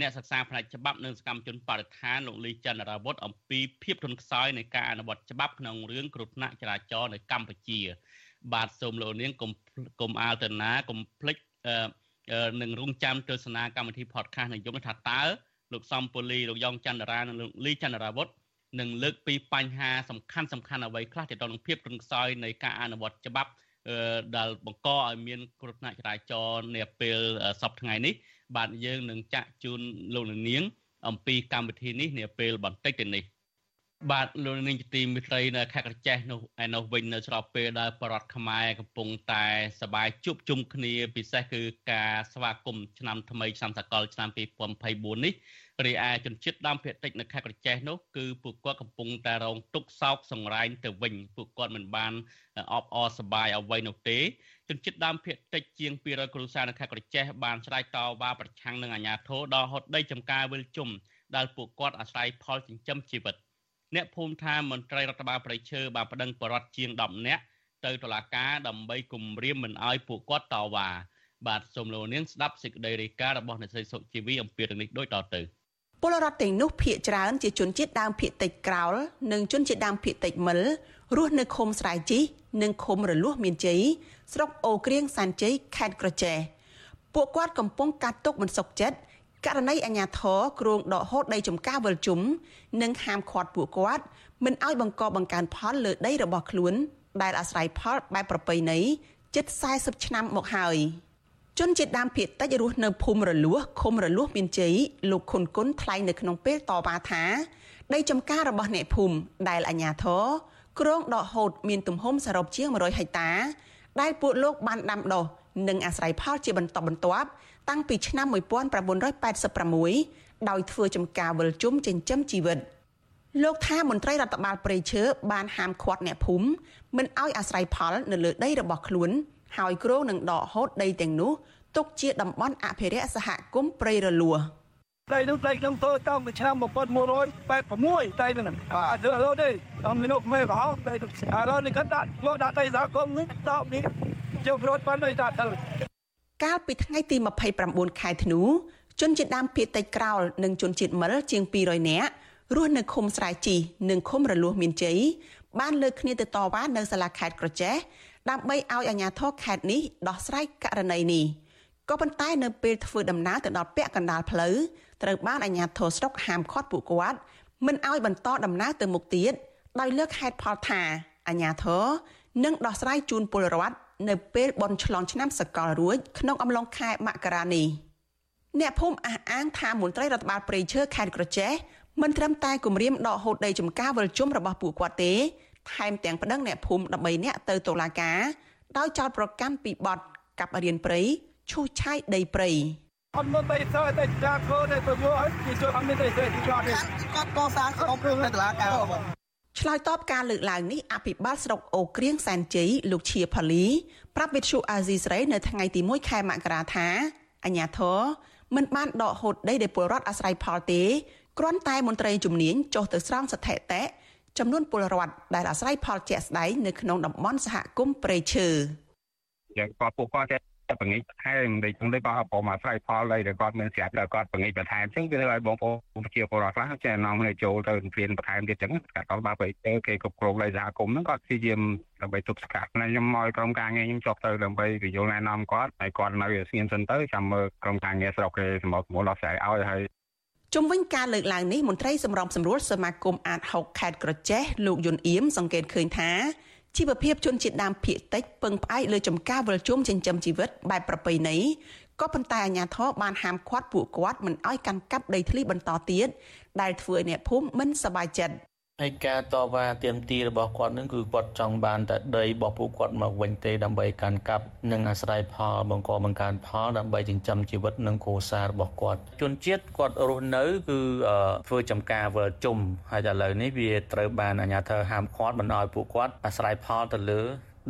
អ្នកសិក្សាផ្នែកច្បាប់និងសកម្មជនបរិស្ថានលោកលីច័ន្ទរាវុធអំពីភាពទន់ខ្សោយនៃការអនុវត្តច្បាប់ក្នុងរឿងគ្រោះថ្នាក់ចរាចរណ៍នៅកម្ពុជា បាទសូមលោកនាងកុំកុំអាលទៅណាកុំភ្លេចនឹងរងចាំទស្សនាកម្មវិធី podcast នៃយប់នេះថាតើលោកសំពូលីលោកយ៉ងច័ន្ទរានិងលោកលីច័ន្ទរាវុធនឹងលើកពីបញ្ហាសំខាន់សំខាន់អ្វីខ្លះទាក់ទងនឹងភាពទន់ខ្សោយនៃការអនុវត្តច្បាប់ដែលបង្កឲ្យមានគ្រោះថ្នាក់ចរាចរណ៍នាពេលសប្តាហ៍ថ្ងៃនេះ បាទយើងនឹងចាក់ជូនលោកលោកនាង អំពីកម្មវិធីនេះនាពេលបន្តិចទៅនេះបាទលោកនាងជាទីមិត្តរីនៅខេត្តកោះចេះនោះឯនោះវិញនៅស្របពេលដែលប្រដ្ឋខ្មែរកំពុងតែសបាយជួបជុំគ្នា ពិសេសគឺការស្វាគមន៍ឆ្នាំថ្មីឆ្នាំសកលឆ្នាំ2024នេះរីឯជនជាតិដើមភាគតិចនៅខេត្តកោះចេះនោះគឺពួកគាត់កំពុងតែរងទុក្ខសោកសង្រៃទៅវិញពួកគាត់មិនបានអបអរសប្បាយអ្វីនោះទេ ជនជាតិដើមភាគតិចជាង200គ្រួសារនៅខេត្តក្រចេះបានឆ្លើយតបប្រឆាំងនឹងអាជ្ញាធរដល់ហត់ដីចំការវិលជុំដែលពួកគាត់អាស្រ័យផលចិញ្ចឹមជីវិតអ្នកភូមិថាមន្ត្រីរដ្ឋបាលប្រៃឈើបានប្តឹងបរដ្ឋជាង10នាក់ទៅតុលាការដើម្បីគំរាមមិនអោយពួកគាត់តវ៉ាបាទសូមលោកនាងស្ដាប់សេចក្តីរាយការណ៍របស់អ្នកស្រីសុជីវីអំពីរឿងនេះដូចតទៅ ពលរដ្ឋទាំងនោះភ ieck ច្រើនជាជនជាតិដើមភ ieck តិចក្រោលនិងជនជាតិដើមភ ieck តិចមិលរស់នៅឃុំស្រែជីនិងឃុំរលួសមានជ័យស្រុកអូក្រៀងសានជ័យខេត្តក្រចេះពួកគាត់កំពុងកាត់ទុកមិនសុខចិត្តករណីអាញាធរគ្រងដកហូតដីចំការវិលជុំនិងហាមឃាត់ពួកគាត់មិនឲ្យបង្កបង្កើនផលលើដីរបស់ខ្លួនដែលអាស្រ័យផលបែបប្រពៃណីជិត40ឆ្នាំមកហើយ ជនជាតិដើមភាគតិចរស់នៅភូមិរលួសឃុំរលួសមានជ័យលោកខុនគុនថ្លែងនៅក្នុងពេលតវ៉ាថាដីចំការរបស់អ្នកភូមិដែលអាញាធរគ្រងដកហូតមានទំហំសរុបជាង100ហិកតា ដែលពួកលោកបានដាំដុះនិងអាស្រ័យផលជាបន្តបន្ទាប់តាំងពីឆ្នាំ1986ដោយធ្វើចំការវិលជុំចិញ្ចឹមជីវិតលោកថាមន្ត្រីរដ្ឋបាលព្រៃឈើបានហាមឃាត់អ្នកភូមិមិនឲ្យអាស្រ័យផលនៅលើដីរបស់ខ្លួន ហើយគ្រោងនឹងដកហូតដីទាំងនោះទុកជាតំបន់អភិរក្សសហគមន៍ព្រៃរលួដីនោះដីក្នុងធ្វើតាំងពីឆ្នាំ1986ដីហ្នឹងអត់លើទេតាមនេះនោះមិនក៏ដីទុកឥឡូវនេះគាត់ដាក់មកដាក់ដីសហគមន៍នេះតបនេះជិះរត់បានដីដាក់ទៅកាលពីថ្ងៃទី29ខែធ្នូជនជាតិដើមភាគតិចក្រោលនិងជនជាតិមិលជាង200នាក់រស់នៅឃុំស្រែជីនិងឃុំរលួសមានជ័យបានលើកគ្នាទៅតវ៉ានៅសាលាខេត្តក្រចេះ ដើម្បីឲ្យអាជ្ញាធរខេត្តនេះដោះស្រាយករណីនេះក៏ប៉ុន្តែនៅពេលធ្វើដំណើរទៅដល់ពាក់កណ្ដាលផ្លូវត្រូវបានអាជ្ញាធរស្រុកហាមឃាត់ពួកគាត់មិនឲ្យបន្តដំណើរទៅមុខទៀតដោយលើកហេតុផលថាអាជ្ញាធរនិងដោះស្រាយជូនពលរដ្ឋនៅពេលបន់ឆ្លងឆ្នាំសកលរួចក្នុងអំឡុងខែមករានេះអ្នកភូមិអះអាងថាមន្ត្រីរដ្ឋបាលព្រៃឈើខេត្តក្រចេះមិនត្រឹមតែគម្រាមដកហូតដីចំការវិលជុំរបស់ពួកគាត់ទេ ថែមទាំងប្តឹងអ្នកភូមិ13នាក់ទៅតុលាការដោយចោទប្រកាន់ពីបទកាប់រៀនព្រៃឈូសឆាយដីព្រៃអត់មកទៅសើតែចាកោទៅមកឲ្យគេជួយអត់មានទេទេគាត់ទេគាត់កសាងក្រុមរឿងនៅតុលាការឆ្លើយតបការលើកឡើងនេះអភិបាលស្រុកអូក្រៀងសែនជ័យលោកឈៀផាលីប្រាប់វិទ្យុអាស៊ីសេរីនៅថ្ងៃទី1ខែមករាថាអញ្ញាធរមិនបានដកហូតដីដែលពលរដ្ឋអាស្រ័យផលទេគ្រាន់តែមន្ត្រីជំនាញចុះទៅស្រង់ស្ថិតិ ចំនួនពលរដ្ឋដែលអាស្រ័យផលជាក់ស្ដែងនៅក្នុងតំបន់សហគមន៍ព្រៃឈើយ៉ាងគាត់ពួកគាត់តែបង្ងាយបន្ថែមដូចហ្នឹងទៅគាត់ប្រមាស្រ័យផលអីដែលគាត់មានស្រាប់ដល់គាត់បង្ងាយបន្ថែមអញ្ចឹងវាឲ្យបងប្អូនប្រជាពលរដ្ឋខ្លះចេះនាំឲ្យចូលទៅព្រៀនបន្ថែមទៀតអញ្ចឹងគាត់បើទៅគេគ្រប់គ្រងដីសហគមន៍ហ្នឹងគាត់ព្យាយាមដើម្បីទប់ស្កាត់ខ្ញុំមកក្រុមការងារខ្ញុំចុះទៅដើម្បីពន្យល់ណែនាំគាត់ហើយគាត់នៅស្ងៀមសិនទៅចាំមើលក្រុមការងារស្រុកគេសម្របសម្រួលដោះស្រាយឲ្យហើយ ជុំវិញការលើកឡើងនេះមន្ត្រីសម្របសម្រួលសមាគមអាត6ខេត្តក្រចេះលោកយុនអៀមសង្កេតឃើញថាជីវភាពជនជាតិដើមភាគតិចពឹងផ្អែកលើចំការវិលជុំចិញ្ចឹមជីវិតបែបប្រពៃណីក៏ប៉ុន្តែអាជ្ញាធរបានហាមឃាត់ពួកគាត់មិនឲ្យកាន់កាប់ដីធ្លីបន្តទៀតដែលធ្វើឲ្យអ្នកភូមិមិនសប្បាយចិត្ត ហើយការតវ៉ាទាមទាររបស់គាត់នឹងគឺគាត់ចង់បានតែដីរបស់ពួកគាត់មកវិញទេដើម្បីកាន់កាប់និងអាស្រ័យផលបង្កបង្កើនផលដើម្បីចិញ្ចឹមជីវិតនិងគ្រួសាររបស់គាត់ជនជាតិគាត់រស់នៅគឺធ្វើចំការវិលជុំហើយឥឡូវនេះវាត្រូវបានអាជ្ញាធរហាមឃាត់មិនឲ្យពួកគាត់អាស្រ័យផលទៅលើ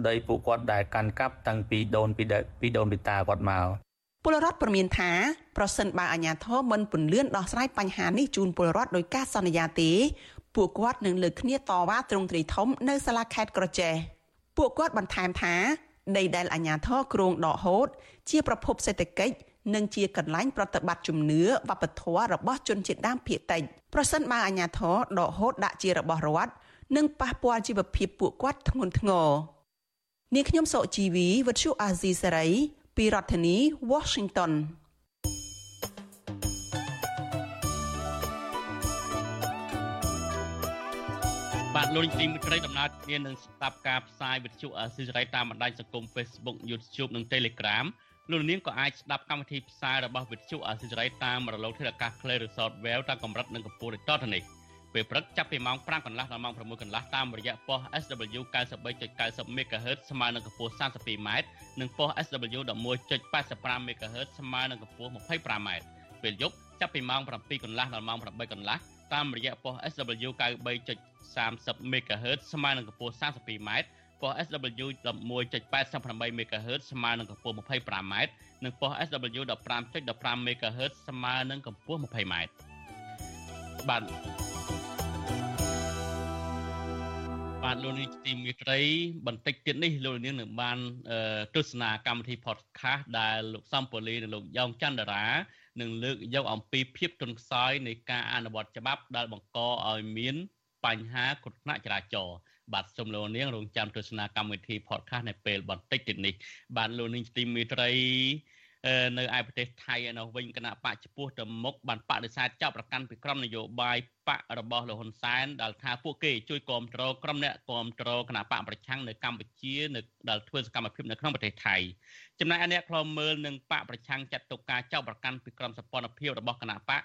ដីពួកគាត់ដែលកាន់កាប់តាំងពីដូនពីដូនពីតាគាត់មកពលរដ្ឋព្រមានថាប្រសិនបើអាជ្ញាធរមិនពន្លឿនដោះស្រាយបញ្ហានេះជូនពលរដ្ឋដោយការសន្យាទេ ពួកគាត់នឹងលើកគ្នាតវ៉ាទ្រង់ទ្រីធំនៅសាលាខេត្តក្រចេះពួកគាត់បន្ថែមថាដីដែលអាជ្ញាធរគ្រងដកហូត ជាប្រភពសេដ្ឋកិច្ចនិងជាកន្លែងប្រតិបត្តិជំនឿវប្បធម៌របស់ជនជាតិដើមភាគតិចប្រសិនបើអាជ្ញាធរដកហូតដាក់ជារបស់រដ្ឋនឹងប៉ះពាល់ជីវភាពពួកគាត់ធ្ងន់ធ្ងរនាងខ្ញុំសុជីវីវិទ្យុអាស៊ីសេរីពីរដ្ឋធានី Washington បាទលោកនាងមិត្តរីដំណើរគ្នានឹងស្ដាប់ការផ្សាយវិទ្យុអស៊ីសេរីតាមបណ្ដាញសង្គម Facebook YouTube និង Telegram លោកនាងក៏អាចស្ដាប់កម្មវិធីផ្សាយរបស់វិទ្យុអស៊ីសេរីតាមរលកធាតុអាកាស Clay Resort Well តាមកម្រិតនិងកម្ពស់ដូចតទៅនេះពេលព្រឹកចាប់ពីម៉ោង5កន្លះដល់ម៉ោង6កន្លះតាមរយៈប៉ុស SW 93.90 MHz ស្មើនឹងកម្ពស់ 32m និងប៉ុស SW 11.85 MHz ស្មើនឹងកម្ពស់ 25m ពេលយប់ចាប់ពីម៉ោង7កន្លះដល់ម៉ោង8កន្លះ តាមរយៈប៉ុស SW 93.30 MHz ស្មើនឹងកម្ពស់ 32m ប៉ុស SW 11.88 MHz ស្មើនឹងកម្ពស់ 25m និងប៉ុស SW 15.15 MHz ស្មើនឹងកម្ពស់ 20m បាទបាទលោកនាងទីមេត្រី បន្តិចទៀតនេះលោកនាងនឹងបានទស្សនាកម្មវិធី podcast ដែលលោកសំពូលីនិងលោកយ៉ងច័ន្ទរា នឹងលើកយកអំពីភាពទន់ខ្សោយនៃការអនុវត្តច្បាប់ដែលបង្កឲ្យមានបញ្ហាគ្រោះថ្នាក់ចរាចរណ៍បាទសូមលោកនាងរងចាំទស្សនាកម្មវិធី podcast នៅពេលបន្តិចទៀតនេះបាទលោកនាងទីមេត្រី នៅឯប្រទេសថៃឯនោះវិញគណៈបកចំពោះទៅមុខបានបដិសេធចាប់ប្រកាន់ពីក្រុមនយោបាយបករបស់លោកហ៊ុនសែនដែលថាពួកគេជួយគ្រប់គ្រងក្រុមអ្នកគ្រប់គ្រងគណៈបកប្រឆាំងនៅកម្ពុជានៅដែលធ្វើសកម្មភាពនៅក្នុងប្រទេសថៃចំណែកឯអ្នកខ្លមមើលនឹងបកប្រឆាំងចាត់ទុកការចាប់ប្រកាន់ពីក្រុមសពលភាពរបស់គណៈបក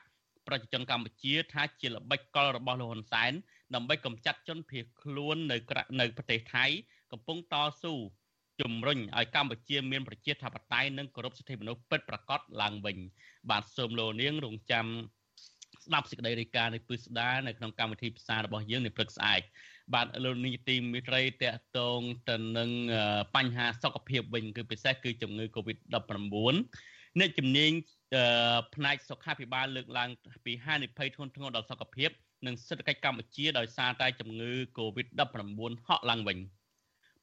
ប្រជាជនកម្ពុជាថាជាល្បិចកលរបស់លោកហ៊ុនសែនដើម្បីកម្ចាត់ជនភៀសខ្លួននៅនៅប្រទេសថៃកំពុងតស៊ូ ជំរុញឲ្យកម្ពុជាមានប្រជាធិបតេយ្យនិងគោរពសិទ្ធិមនុស្សពិតប្រាកដឡើងវិញ បាទសូមលោកនាងរងចាំស្ដាប់សេចក្តីរាយការណ៍នៃពឹស្ដានៅក្នុងកម្មវិធីផ្សាយរបស់យើងនៅព្រឹកស្អែកបាទលោកនីតិមិត្តរីតកតងទៅនឹងបញ្ហាសុខភាពវិញគឺពិសេសគឺជំងឺ Covid-19 អ្នកជំនាញផ្នែកសុខាភិបាលលើកឡើងពីហានិភ័យធ្ងន់ធ្ងរដល់សុខភាពនិងសេដ្ឋកិច្ចកម្ពុជាដោយសារតែជំងឺ Covid-19 ហក់ឡើងវិញ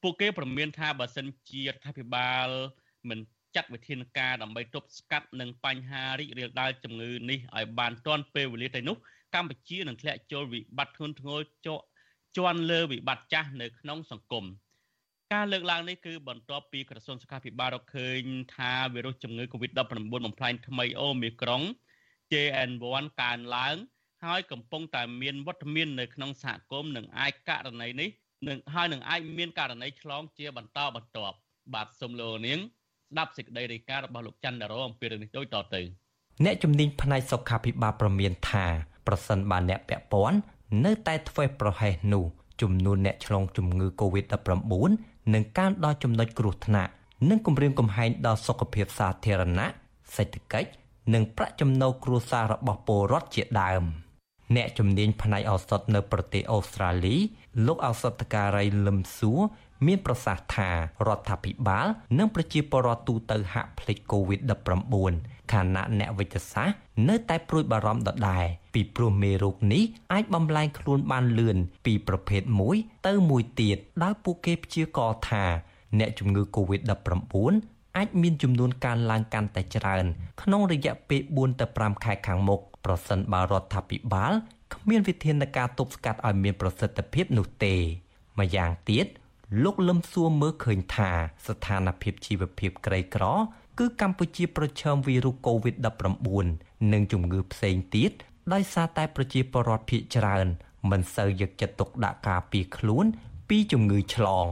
ពួកគេប្រមានថាបើសិនជារដ្ឋាភិបាលមិនចាត់វិធានការដើម្បីទប់ស្កាត់នឹងបញ្ហារីករាលដាលជំងឺនេះឲ្យបានទាន់ពេលវេលាទៅនោះកម្ពុជានឹងធ្លាក់ចូលវិបត្តិធ្ងន់ធ្ងរជន់លើវិបត្តិចាស់នៅក្នុងសង្គមការលើកឡើងនេះគឺបន្ទាប់ពីក្រសួងសុខាភិបាលរកឃើញថាវីរុសជំងឺ Covid-19 បំផ្លាញថ្មីអូមីក្រុង JN1 កើនឡើង ហើយកំពុងតែមានវត្តមាននៅក្នុងសហគមន៍និងអាចករណីនេះ នឹងហើយនឹងអាចមានករណីឆ្លងជាបន្តបន្ទាប់បាទសូមលោកនាងស្ដាប់សេចក្តីរាយការណ៍របស់លោកច័ន្ទដារ៉ូអំពីរឿងនេះដូចតទៅអ្នកជំនាញផ្នែកសុខាភិបាលប្រមានថាប្រសិនបើអ្នកពាក់ព័ន្ធនៅតែធ្វើប្រហែសនោះចំនួនអ្នកឆ្លងជំងឺ Covid-19 នឹងកើនដល់ចំណុចគ្រោះថ្នាក់និងគំរាមកំហែងដល់សុខភាពសាធារណៈសេដ្ឋកិច្ចនិងប្រាក់ចំណូលគ្រួសាររបស់ពលរដ្ឋជាដើម អ្នកជំនាញផ្នែកឱសថនៅប្រទេសអូស្ត្រាលី លោកឱសថការីលឹមសួរមានប្រសាសន៍ថារដ្ឋាភិបាលនិងប្រជាពលរដ្ឋទូទៅហាក់ភ្លេច COVID-19 ខណៈអ្នកវិទ្យាសាស្ត្រនៅតែព្រួយបារម្ភដដែលពីព្រោះមេរោគនេះអាចបំលែងខ្លួនបានលឿនពីប្រភេទមួយទៅមួយទៀតដោយពួកគេព្យាករណ៍ថា អ្នកជំងឺ COVID-19 អាចមានចំនួនកើនឡើងកាន់តែច្រើន ក្នុងរយៈពេល4ទៅ5ខែខាងមុខប្រសិនបើរដ្ឋាភិបាល គ្មានវិធានការទប់ស្កាត់ឲ្យមានប្រសិទ្ធភាពនោះទេម្យ៉ាងទៀតលោកលឹមសួរមើលឃើញថា ស្ថានភាពជីវភាពក្រីក្រ គឺកម្ពុជាប្រឈមវីរុស COVID-19 និងជំងឺផ្សេងទៀតដោយសារតែប្រជាពលរដ្ឋភាគច្រើន មិនសូវយកចិត្តទុកដាក់ការពារខ្លួន ពីជំងឺឆ្លង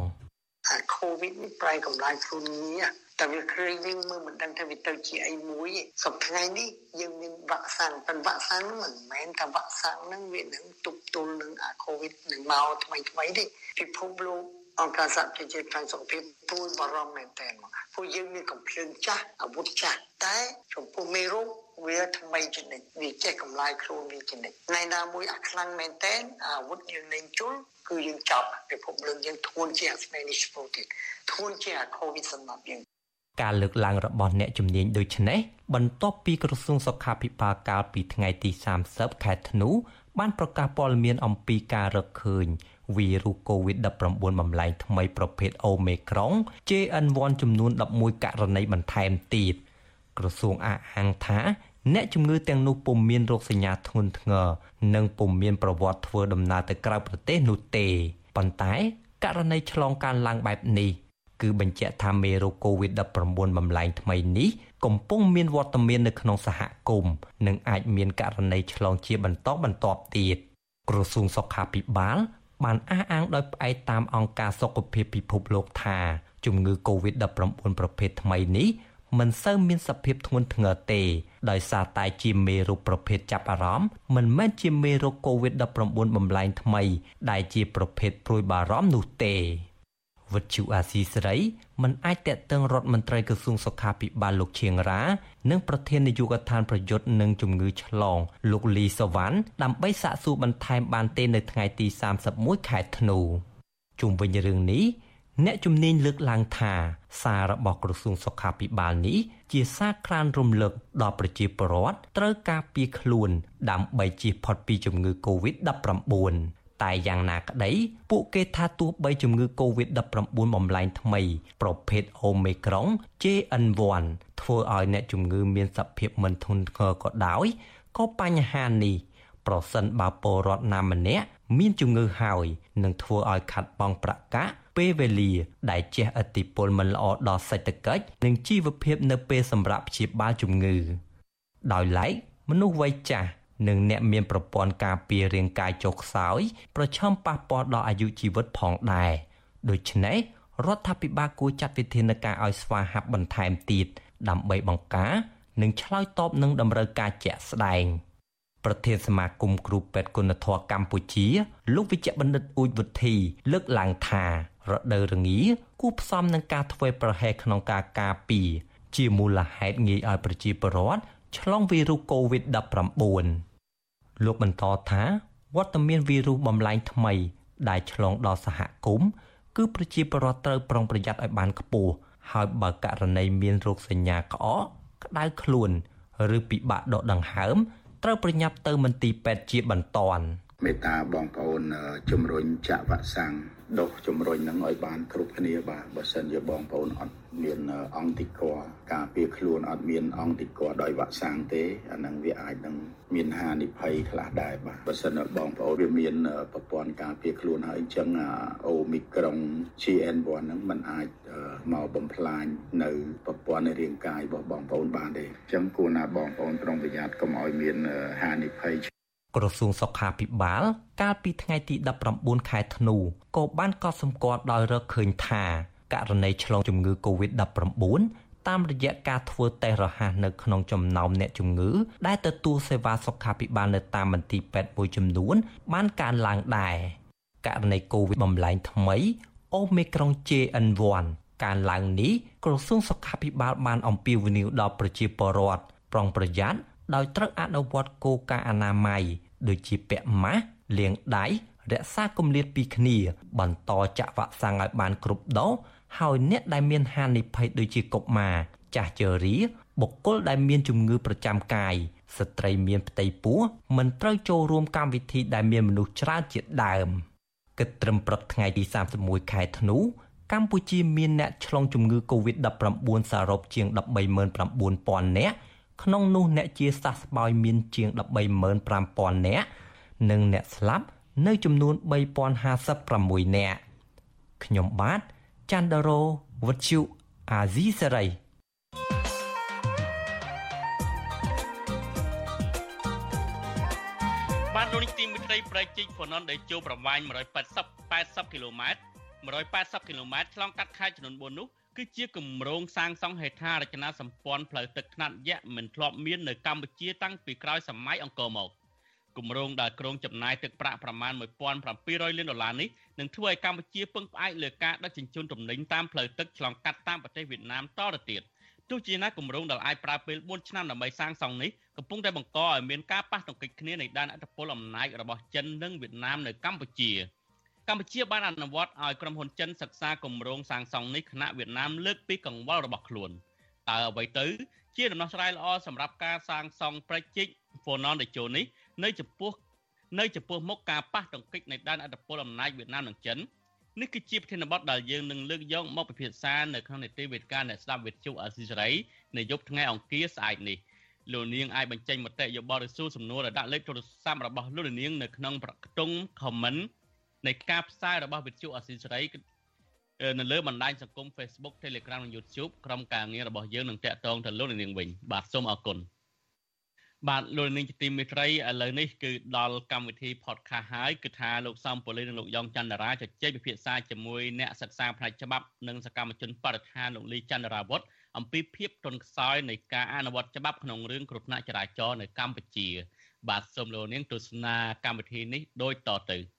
អា COVID នេះប្រែកម្លាំងខ្លួនងារ តែវាគ្រាយើងមើលមិនដឹងថាវាទៅជាអីមួយសប្តាហ៍នេះយើងមានវ៉ាក់សាំងប៉ុន្តែវ៉ាក់សាំងមិនមែនថាវ៉ាក់សាំងហ្នឹងវានឹងទប់ទល់នឹងអា COVID នឹងមកថ្មីថ្មីទេពិភពលោកអង្គការសហប្រជាជាតិខាងសុខភាពព្រួយបារម្ភមែនទែនមកពួកយើងមានកំភ្លើងចាស់អាវុធចាស់តែចំពោះមេរោគវាថ្មីជានិច្ចវាចេះកម្លាយខ្លួនវាជានិច្ចថ្ងៃណាមួយអាខ្លាំងមែនទែនអាវុធយើងលែងជុលគឺយើងចាប់ពិភពលោកយើងធួនជាអាស្មេនេះស្ពូទៀតធួនជាអាកូវីដសម្រាប់យើង ការលើកឡើងរបស់អ្នកជំនាញដូចនេះបន្ទាប់ពីក្រសួងសុខាភិបាលកាលពីថ្ងៃទី30ខែធ្នូបានប្រកាសព័ត៌មានអំពីការរកឃើញវីរុស COVID-19 បំលែងថ្មីប្រភេទ Omicron JN1 ចំនួន11ករណីបន្ថែមទៀតក្រសួងអះអាងថាអ្នកជំងឺទាំងនោះពុំមានរោគសញ្ញាធ្ងន់ធ្ងរនិងពុំមានប្រវត្តិធ្វើដំណើរទៅក្រៅប្រទេសនោះទេប៉ុន្តែករណីឆ្លងកានឡើងបែបនេះ គឺបញ្ជាក់ថាមេរោគ COVID-19 បំលែងថ្មីនេះកំពុងមានវត្តមាននៅក្នុងសហគមន៍និងអាចមានករណីឆ្លងជាបន្តបន្ទាប់ទៀតក្រសួងសុខាភិបាល បានអះអាងដោយផ្អែកតាមអង្គការសុខភាពពិភពលោកថាជំងឺ Covid-19 ប្រភេទថ្មីនេះមិនសូវមានសភាពធ្ងន់ធ្ងរទេ ដោយសារតែជាមេរោគប្រភេទចាប់អារម្មណ៍មិនមែនជាមេរោគ COVID-19 បំលែងថ្មី ដែលជាប្រភេទព្រួយបារម្ភនោះទេ វិទ្យុអាស៊ីសេរីមិនអាចតេតឹងរដ្ឋមន្ត្រីក្រសួងសុខាភិបាលលោកឈៀងរ៉ានិងប្រធាននាយកដ្ឋានប្រយុទ្ធនឹងជំងឺឆ្លង លោកលីសវណ្ណដើម្បីសាកសួរបន្ថែមបានទេនៅថ្ងៃទី31ខែធ្នូជុំវិញរឿងនេះអ្នកជំនាញលើកឡើងថាសាររបស់ក្រសួងសុខាភិបាលនេះជាសារក្រានរំលឹកដល់ប្រជាពលរដ្ឋត្រូវការពារខ្លួន ដើម្បីជៀសផុតពីជំងឺ Covid-19 តែយ៉ាងណាក្តីពួកគេថាទោះបីជំងឺ Covid-19 បំលែងថ្មី ប្រភេទ Omicron JN1 ធ្វើឲ្យអ្នកជំងឺមានសភាពមិនធ្ងន់ធ្ងរក៏ដោយក៏បញ្ហានេះប្រសិនបើពលរដ្ឋណាម្នាក់មានជំងឺហើយនឹងធ្វើឲ្យខាត់បងប្រកាសពេលវេលា ដែលជះឥទ្ធិពលមិនល្អដល់សេដ្ឋកិច្ចនិងជីវភាពនៅពេលសម្រាប់ព្យាបាលជំងឺ ដោយឡែកមនុស្សវ័យចាស់ និងអ្នកមានប្រព័ន្ធការពាររាងកាយចុះខ្សោយប្រឈមប៉ះពាល់ដល់អាយុជីវិតផងដែរដូច្នេះរដ្ឋាភិបាលគួរចាត់វិធានការឲ្យស្វាហាប់បន្ថែមទៀតដើម្បីបង្ការនិងឆ្លើយតបនឹងតម្រូវការជាក់ស្ដែងប្រធានសមាគមគ្រូពេទ្យគុណធម៌កម្ពុជា លោកវិជ្ជបណ្ឌិតអ៊ូចវុធី លើកឡើងថារដូវរងាគួរផ្សំនឹងការធ្វើប្រហែសក្នុងការការពារជាមូលហេតុងាយឲ្យប្រជាពលរដ្ឋឆ្លងវីរុស COVID-19 លោកបន្តថាវត្តមានវីរុសបំលែងថ្មី ដែលឆ្លងដល់សហគមន៍គឺប្រជាពលរដ្ឋត្រូវប្រុងប្រយ័ត្នឲ្យបានខ្ពស់ហើយបើករណីមានរោគសញ្ញាក្អកក្តៅខ្លួនឬពិបាកដកដង្ហើមត្រូវប្រញាប់ទៅមន្ទីរពេទ្យជាបន្ទាន់មេត្តាបងប្អូនជំរុញចាក់វ៉ាក់សាំង ដុសជំរុញនឹងឲ្យបានគ្រប់គ្នាបាទបើសិនជាបងប្អូនអត់មានអង្គតិកការពារខ្លួនអត់មានអង្គតិកដោយវ៉ាក់សាំងទេអានឹងវាអាចនឹងមានហានិភ័យខ្លះដែរបាទបើសិនបងប្អូនវាមានប្រព័ន្ធការពារខ្លួនហើយអញ្ចឹងអូមីក្រុង GN1 ហ្នឹងมันអាចមកបំផ្លាញនៅប្រព័ន្ធនៃរាងកាយរបស់បងប្អូនបានទេអញ្ចឹងគួរណាបងប្អូនប្រុងប្រយ័ត្នកុំឲ្យមានហានិភ័យ ក្រសួងសុខាភិបាល កាលពីថ្ងៃទី19ខែធ្នូក៏បានកត់សម្គាល់ដោយរកឃើញថាករណីឆ្លងជំងឺ Covid-19 តាមរយៈការធ្វើតេស្តរហ័សនៅក្នុងចំណោមអ្នកជំងឺ ដែលទទួលសេវាសុខាភិបាលនៅតាមមន្ទីរពេទ្យមួយចំនួន បានកើនឡើងដែរករណី COVID បំលែងថ្មី Omicron JN1 ការឡើងនេះក្រសួងសុខាភិបាលបានអំពាវនាវដល់ប្រជាពលរដ្ឋប្រុងប្រយ័ត្ន ដោយត្រូវអនុវត្តគោលការណ៍អនាម័យដូចជាពាក់ម៉ាស់លាងដៃរក្សាគម្លាតពីគ្នា បន្តចាក់វ៉ាក់សាំងឲ្យបានគ្រប់ដូសហើយអ្នកដែលមានហានិភ័យដូចជាកុមារចាស់ជរាបុគ្គលដែលមានជំងឺប្រចាំកាយស្ត្រីមានផ្ទៃពោះមិនត្រូវចូលរួមកម្មវិធីដែលមានមនុស្សច្រើនជាដើមគិតត្រឹមព្រឹកថ្ងៃទី31ខែធ្នូកម្ពុជាមានអ្នកឆ្លងជំងឺ Covid-19 សរុបជាង139,000នាក់ ក្នុងនោះអ្នកជាសះស្បើយមានជាង135,000នាក់និងអ្នកស្លាប់នៅចំនួន3056នាក់ខ្ញុំបាទច័ន្ទរោវុទ្ធុអាស៊ីសេរីបានលោកនេះទីមិត្តប្រៃជីកហ្វណនដែលចូលប្រវែង180 80គីឡូម៉ែត្រ180គីឡូម៉ែត្រឆ្លងកាត់ខេត្តចំនួន4នោះ គឺជាគម្រោងសាងសង់ហេដ្ឋារចនាសម្ព័ន្ធផ្លូវទឹកថ្នាក់យក្សមិនធ្លាប់មាននៅកម្ពុជាតាំងពីក្រោយសម័យអង្គរមកគម្រោងដែលក្រុងចំណាយទឹកប្រាក់ប្រមាណ1700លានដុល្លារនេះនឹងធ្វើឲ្យកម្ពុជាពឹងផ្អែកលើការដឹកជញ្ជូនទំនិញតាមផ្លូវទឹកឆ្លងកាត់តាមប្រទេសវៀតណាមតទៅទៀតទោះជាណាគម្រោងដែលអាចប្រើពេល4ឆ្នាំដើម្បីសាងសង់នេះកំពុងតែបង្កឲ្យមានការប៉ះទង្គិចគ្នានៃដែនអធិបតេយ្យអំណាចរបស់ចិននិងវៀតណាមនៅកម្ពុជា។ កម្ពុជាបានអនុវត្តឲ្យក្រុមហ៊ុនចិនសិក្សាគម្រោងសាងសង់នេះគណៈវៀតណាមលើកពីកង្វល់របស់ខ្លួនតើអ្វីទៅ ជាដំណោះស្រាយល្អសម្រាប់ការសាងសង់ប្រជិកហ្វូណនតេជោនេះនៅចំពោះនៅចំពោះមុខការប៉ះទង្គិចនៃដែនអធិបតេយ្យអំណាចវៀតណាមនិងចិននេះគឺជាប្រធានបទដែលយើងនឹងលើកយកមកពិភាក្សានៅក្នុងនីតិវេទិកាអ្នកស្ដាប់វិទ្យុអស៊ីសេរីនៅយប់ថ្ងៃអង្គារស្អែកនេះលោកនាងអាចបញ្ចេញមតិយោបល់ឬសួរសំណួរដល់ដាក់លេខទូរស័ព្ទរបស់លោកនាងនៅក្នុងប្រកតុង comment នៃការផ្សាយរបស់វិទ្យុអស៊ីសេរីនៅលើបណ្ដាញសង្គម Facebook Telegram និង YouTube ក្រុមការងាររបស់យើងនឹងតាក់ទងទៅលោកនាងវិញបាទសូមអរគុណបាទលោកនាងជាទីមេត្រីឥឡូវនេះគឺដល់កម្មវិធី podcast ហើយគឺថាលោកសំប៉ូលីនិងលោកយ៉ងច័ន្ទរាជជែកពិភាក្សាជាមួយអ្នកសិក្សាផ្នែកច្បាប់និងសកម្មជនបរិស្ថានលោកលីច័ន្ទរាវុធអំពីភាពទន់ខ្សោយនៃការអនុវត្តច្បាប់ក្នុងរឿងគ្រោះថ្នាក់ចរាចរណ៍នៅកម្ពុជា បាទសូមលោកនាងទស្សនាកម្មវិធីនេះដូចតទៅ។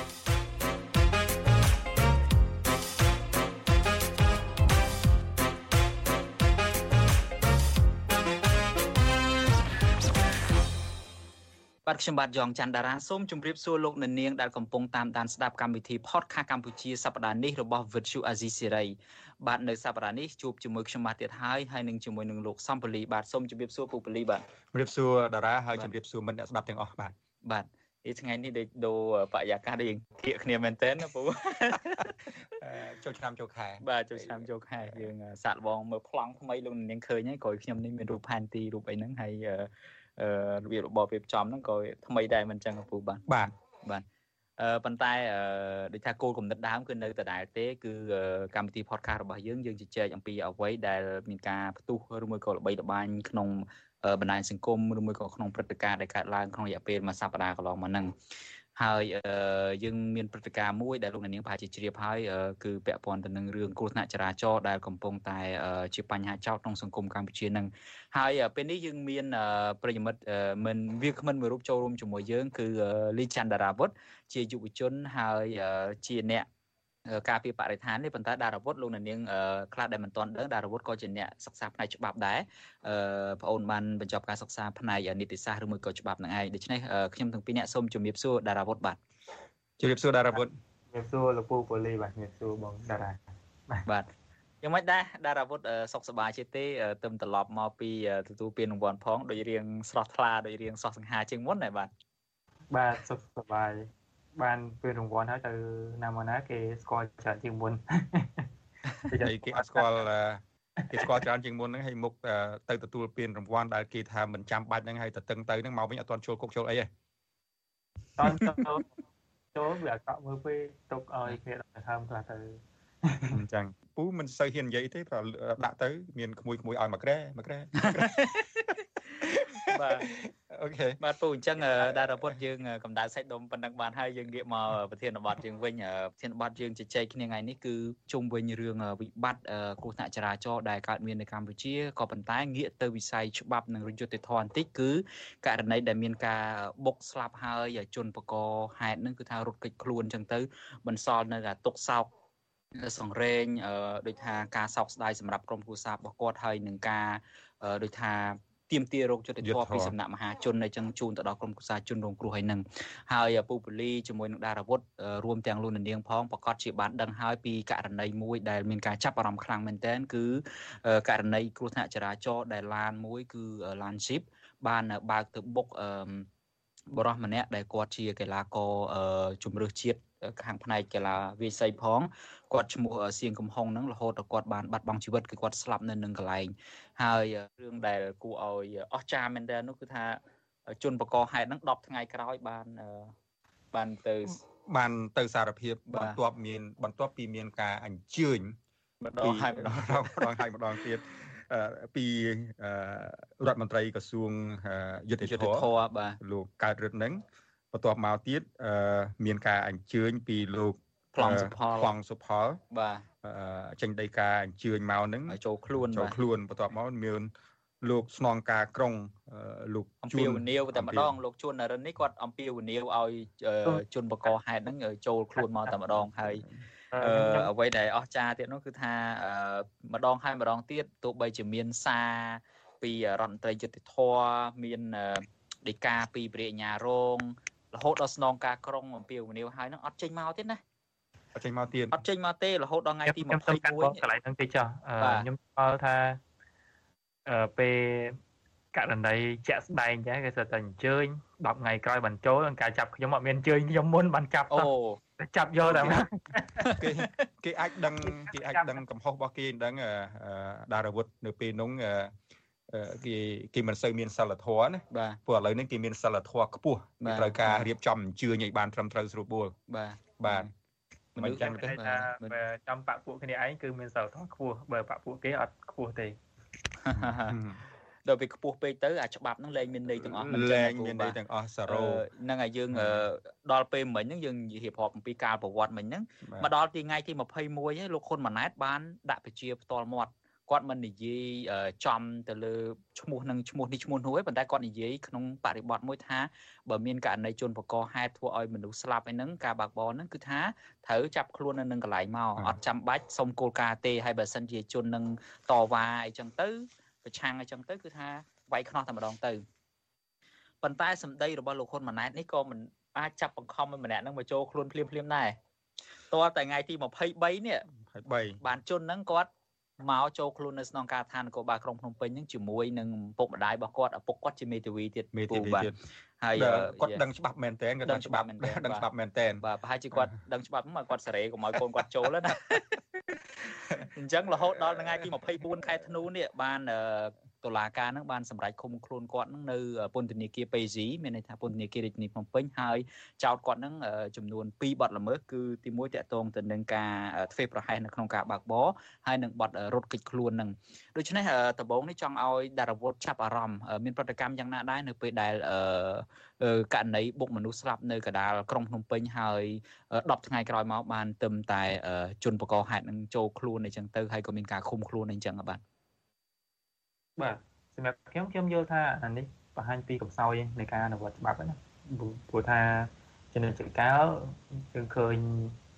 ខ្ញុំបាទយ៉ងច័ន្ទតារាសូមជម្រាបសួរលោកអ្នកនាងដែលកំពុងតាមដានស្ដាប់កម្មវិធី podcast កម្ពុជាសប្តាហ៍នេះរបស់ Vuthu Azizi Serai បាទនៅសប្តាហ៍នេះជួបជាមួយខ្ញុំបាទទៀតហើយហើយនឹងជាមួយនឹងលោកសំពលីបាទសូមជម្រាបសួរពូពលីបាទជម្រាបសួរតារាហើយជម្រាបសួរមិត្តអ្នកស្ដាប់ទាំងអស់បាទបាទនេះថ្ងៃនេះដូចដូរបរិយាកាសដូចគៀកគ្នាមែនតើណាពូចូលឆ្នាំចូលខែបាទចូលឆ្នាំចូលខែយើងសាក់លបងមើលប្លង់ថ្មីលោកនាងឃើញហើយក្រោយខ្ញុំនេះមានរូបផែនទីរូបអីហ្នឹងហើយអឺ របៀបរបបរៀបចំហ្នឹងក៏ថ្មីដែរមិនចឹងពូបាទបាទបាទប៉ុន្តែដូចថាគោលគំនិតដើមគឺនៅដដែលទេគឺកម្មវិធី podcast របស់យើងយើងជជែកអំពីអ្វីដែលមានការផ្ទុះឬមួយក៏ល្បីល្បាញក្នុងបណ្ដាញសង្គមឬមួយក៏ក្នុងព្រឹត្តិការណ៍ដែលកើតឡើងក្នុងរយៈពេលមួយសប្តាហ៍កន្លងមកហ្នឹង ហើយយើងមានព្រឹត្តិការណ៍មួយដែលលោកអ្នកនាងប្រហែលជាជ្រាបហើយគឺពាក់ព័ន្ធទៅនឹងរឿងគ្រោះថ្នាក់ចរាចរណ៍ដែលកំពុងតែជាបញ្ហាចោទក្នុងសង្គមកម្ពុជានឹងហើយពេលនេះយើងមានប្រិយមិត្តមិនវាគ្មិនមួយរូបចូលរួមជាមួយយើងគឺលីច័ន្ទដារាវុធជាយុវជនហើយជាអ្នក ការពីបរិស្ថាននេះប៉ុន្តែដារវុធលោកនាងខ្លះដែលមិនទាន់ដឹងដារវុធក៏ជាអ្នកសិក្សាផ្នែកច្បាប់ដែរអឺបងអូនបានបញ្ចប់ការសិក្សាផ្នែកនីតិសាស្ត្រឬមួយក៏ច្បាប់នឹងឯងដូច្នេះខ្ញុំទាំងពីរអ្នកសូមជម្រាបសួរដារវុធបាទជម្រាបសួរដារវុធជម្រាបសួរលោកពូប៉ូលីបាទជម្រាបសួរបងដារាបាទយ៉ាងម៉េចដែរដារាវុធសុខសប្បាយជាទេទៅត្រឡប់មកពីទទួលពានរង្វាន់ផងដូចរៀងស្រស់ថ្លាដូចរៀងសោះសង្ហាជាងមុនដែរបាទបាទសុខសប្បាយ បានពានរង្វាន់ហើយទៅណាមកណាគេស្គាល់ច្រើនជាងមុនគេអត់ស្គាល់គេស្គាល់ច្រើនជាងមុនហ្នឹងហើយមុខទៅទទួលពានរង្វាន់ដែលគេថាមិនចាំបាច់ហ្នឹងហើយទៅតឹងទៅហ្នឹងមកវិញអត់ទាន់ចូលគុកចូលអីទេតើចូលចូលវាអកមើលពេលទុកឲ្យគេដាក់ហើមខ្លះទៅអញ្ចឹងពូមិនសូវហ៊ាននិយាយទេព្រោះដាក់ទៅមានក្មួយក្មួយឲ្យមកក្រែមកក្រែ បាទអូខេបាទពូអញ្ចឹងតារាពុទ្ធយើងកម្ដៅសាច់ដុំប៉ុណ្ណឹងបានហើយយើងងាកមកប្រធានបទយើងវិញប្រធានបទយើងជជែកគ្នាថ្ងៃនេះគឺជុំវិញរឿងវិបត្តិគ្រោះថ្នាក់ចរាចរណ៍ដែលកើតមាននៅកម្ពុជាក៏ប៉ុន្តែងាកទៅវិស័យច្បាប់និងយុត្តិធម៌បន្តិចគឺករណីដែលមានការបុកស្លាប់ហើយជនបកហេតុនឹងគឺថារត់គេចខ្លួនអញ្ចឹងទៅបន្សល់នៅតែទុកសោកសង្រេងដូចថាការសោកស្ដាយសម្រាប់ក្រុមគ្រួសាររបស់គាត់ហើយនឹងការដូចថា ទៀមទារោគយុទ្ធធម៌ពីសំណាក់មហាជនអញ្ចឹងជូនទៅដល់ក្រុមគូសាជនរងគ្រោះហើយនឹងហើយពូពូលីជាមួយនឹងដារាវុធរួមទាំងលោកនាងផងប្រកាសជាបានដឹងហើយពីករណីមួយដែលមានការចាប់អារម្មណ៍ខ្លាំងមែនទែនគឺករណីគ្រោះថ្នាក់ចរាចរណ៍ដែលឡានមួយគឺឡាន Jeep បានបើកទៅបុក បរិះម្នាក់ដែលគាត់ជាកីឡាករជំនឿជាតិខាងផ្នែកកីឡាវាយសីផងគាត់ឈ្មោះសៀងកំហុងហ្នឹងរហូតដល់គាត់បានបាត់បង់ជីវិតគឺគាត់ស្លាប់នៅនឹងកន្លែងហើយរឿងដែលគួរឲ្យអស្ចារ្យមែនតើនោះគឺថាជនបកហេតុហ្នឹង10ថ្ងៃក្រោយបានបានទៅបានទៅសារភាពបន្ទាប់មានបន្ទាប់ពីមានការអញ្ជើញម្ដងហើយម្ដងម្ដងហើយម្ដងទៀត ពីរដ្ឋមន្ត្រីក្រសួងយុទ្ធធម៌បាទលោកកើតរិទ្ធនឹងបន្ទាប់មកទៀតមានការអញ្ជើញពីលោកប្លង់សុផលប្លង់សុផលបាទចេញដីការអញ្ជើញមកហ្នឹងចូលខ្លួនចូលខ្លួនបន្ទាប់មកមានលោកស្នងការក្រុងលោកជួនអំពីវនីវតែម្ដងលោកជួននរិននេះគាត់អំពីវនីវឲ្យជនបកហេតុហ្នឹងចូលខ្លួនមកតែម្ដងហើយ អ្វីដែលអស្ចារ្យទៀតនោះគឺថាម្ដងហើយម្ដងទៀតទោះបីជាមានសារពីរដ្ឋមន្ត្រីយុតិធធមានដីកាពីព្រះអញ្ញារងរហូតដល់ស្នងការក្រុងអំពីវនីវហើយនឹងអត់ចេញមកទៀតណាអត់ចេញមកទៀតអត់ចេញមកទេរហូតដល់ថ្ងៃទី21ខ្ញុំកន្លែងហ្នឹងទេចុះខ្ញុំស្គាល់ថាអឺពេលករណីជាក់ស្ដែងចាគេស្ទើរតែអញ្ជើញ10ថ្ងៃក្រោយបានចូលការចាប់ខ្ញុំអត់មានអញ្ជើញខ្ញុំមុនបានចាប់អូ ចាប់យកតែគេគេអាចដឹងគេអាចដឹងកំហុសរបស់គេដឹងដារាវុធនៅពេលនោះគេគេមិនសូវមានសិលធម៌ណាព្រោះឥឡូវនេះគេមានសិលធម៌ខ្ពស់ត្រូវការរៀបចំអញ្ជើញឲ្យបានត្រឹមត្រូវស្រួលបួលបាទបាទមិនចឹងទេថាចំបាក់ពួកគ្នាឯងគឺមានសិលធម៌ខ្ពស់បើបាក់ពួកគេអត់ខ្ពស់ទេ ដល់ពេលខ្ពស់ពេកទៅអាច្បាប់ហ្នឹងលែងមានន័យទាំងអស់មិនលែងមានន័យទាំងអស់សារ៉ូហ្នឹងហើយយើងដល់ពេលមិញហ្នឹងយើងរៀបរាប់អំពីការប្រវត្តិមិញហ្នឹងមកដល់ទីថ្ងៃទី21ហើយលោកហ៊ុនម៉ាណែតបានដាក់ពជាផ្ទាល់មាត់គាត់មិននិយាយចំទៅលើឈ្មោះនឹងឈ្មោះនេះឈ្មោះនោះទេប៉ុន្តែគាត់និយាយក្នុងបរិបទមួយថាបើមានករណីជនបកហេតុធ្វើឲ្យមនុស្សស្លាប់អីហ្នឹងការបាក់បោហ្នឹងគឺថាត្រូវចាប់ខ្លួននៅនឹងកន្លែងមកអត់ចាំបាច់សុំគោលការណ៍ទេហើយបើសិនជាជននឹងតវ៉ាអីចឹងទៅ ប្រឆាំងអីចឹងទៅគឺថាវាយខ្នោះតែម្ដងទៅប៉ុន្តែសម្ដីរបស់លោកហ៊ុនម៉ាណែតនេះក៏មិនអាចចាប់បង្ខំឲ្យម្នាក់ហ្នឹងមកចូលខ្លួនភ្លាមភ្លាមដែរតើតែថ្ងៃទី23នេះ23បានជន់ហ្នឹងគាត់មកចូលខ្លួននៅស្នងការដ្ឋាននគរបាលក្រុងភ្នំពេញហ្នឹងជាមួយនឹងពុកម្ដាយរបស់គាត់ឪពុកគាត់ជាមេធាវីទៀតមេធាវីទៀត ហើយគាត់ដឹងច្បាប់មែនតើគាត់ដឹងច្បាប់ដឹងច្បាប់មែនតើបាទប្រហែលជាគាត់ដឹងច្បាប់មកគាត់សេរីកុំឲ្យកូនគាត់ចូលណាអញ្ចឹងរហូតដល់ថ្ងៃទី24ខែធ្នូនេះបាន តុលាការនឹងបានសម្រេចឃុំខ្លួនគាត់នឹងនៅពន្ធនាគារពេស៊ីមានន័យថាពន្ធនាគាររាជធានីភ្នំពេញហើយចោទគាត់នឹងចំនួន2បទល្មើសគឺទី1តកតងទៅនឹងការធ្វើប្រហែសនៅក្នុងការបើកបរហើយនឹងបទរត់គេចខ្លួននឹងដូច្នេះដំបូងនេះចង់ឲ្យដារវុធចាប់អារម្មណ៍មានប្រតិកម្មយ៉ាងណាដែរនៅពេលដែលករណីបុកមនុស្សស្លាប់នៅកដាលក្រុងភ្នំពេញហើយ10ថ្ងៃក្រោយមកបានទឹមតែជនបកហេតុនឹងចូលខ្លួនអីចឹងទៅហើយក៏មានការឃុំខ្លួនអីចឹងបាទ បាទសម្រាប់ខ្ញុំខ្ញុំយល់ថាអានេះបង្ហាញពីកំសោយនៃការអនុវត្តច្បាប់ណាព្រោះថាចំណុចចកាលយើងឃើញ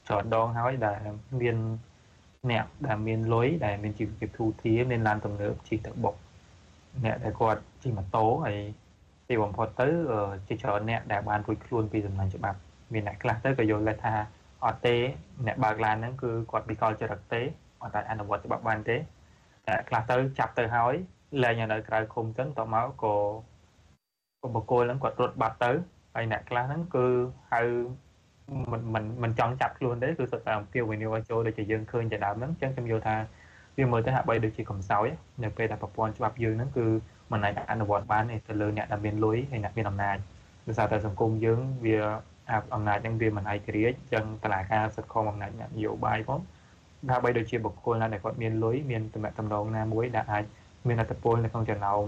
ច្រើនដងហើយដែលមានអ្នកដែលមានលុយដែលមានជីវភាពធូរធារមានឡានទំនើបជិះទៅបុកអ្នកដែលគាត់ជិះម៉ូតូហើយទីបំផុតទៅជាច្រើនអ្នកដែលបានរួចខ្លួនពីសំណាញ់ច្បាប់មានអ្នកខ្លះទៅក៏យល់ដែរថាអត់ទេអ្នកបើកឡានហ្នឹងគឺគាត់វិកលចរិតទេអត់តែអនុវត្តច្បាប់បានទេតែខ្លះទៅចាប់ទៅហើយ លែងនៅក្រៅឃុំចឹងតមកក៏បុគ្គលហ្នឹងគាត់រត់បាត់ទៅហើយអ្នកខ្លះហ្នឹងគឺហៅមិនមិនមិនចង់ចាប់ខ្លួនទេគឺសុទ្ធតែអំពាវនាវឲ្យចូលដូចជាយើងឃើញជាដើមហ្នឹងចឹងខ្ញុំយល់ថាវាមើលទៅហាក់បីដូចជាកំសោយនៅពេលដែលប្រព័ន្ធច្បាប់យើងហ្នឹងគឺមិនអាចអនុវត្តបានទេទៅលើអ្នកដែលមានលុយហើយអ្នកមានអំណាចដោយសារតែសង្គមយើងវាអំណាចហ្នឹងវាមិនឯករាជ្យចឹងតឡាការសិទ្ធិខំអំណាចអ្នកនយោបាយផងថាបីដូចជាបុគ្គលណាដែលគាត់មានលុយមានតំណែងតំណងណាមួយដែលអាច មានអត្តពលនៅក្នុងចំណោម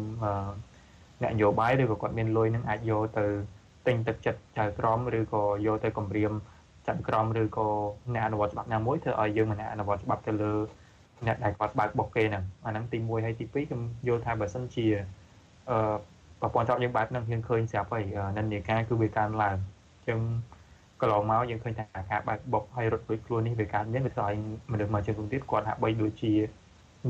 អ្នកនយោបាយឬក៏គាត់មានលុយនឹងអាចយកទៅទិញទឹកចិត្តចៅក្រមឬក៏យកទៅគម្រាមចៅក្រមឬក៏អ្នកអនុវត្តច្បាប់ណាមួយធ្វើឲ្យយើងម្នាក់អនុវត្តច្បាប់ទៅលើអ្នកដែលគាត់បើកបុកគេហ្នឹងអាហ្នឹងទី1ហើយទី2ខ្ញុំយល់ថាបើសិនជាអឺប្រព័ន្ធច្បាប់យើងបែបហ្នឹងយើងឃើញស្រាប់ហើយនិន្នាការគឺវាកើនឡើងអញ្ចឹងកន្លងមកយើងឃើញថាការបើកបុកហើយរត់ដូចខ្លួននេះវាកើតមានវាធ្វើឲ្យមនុស្សមួយចំនួនទៀតគាត់ហាក់បីដូចជា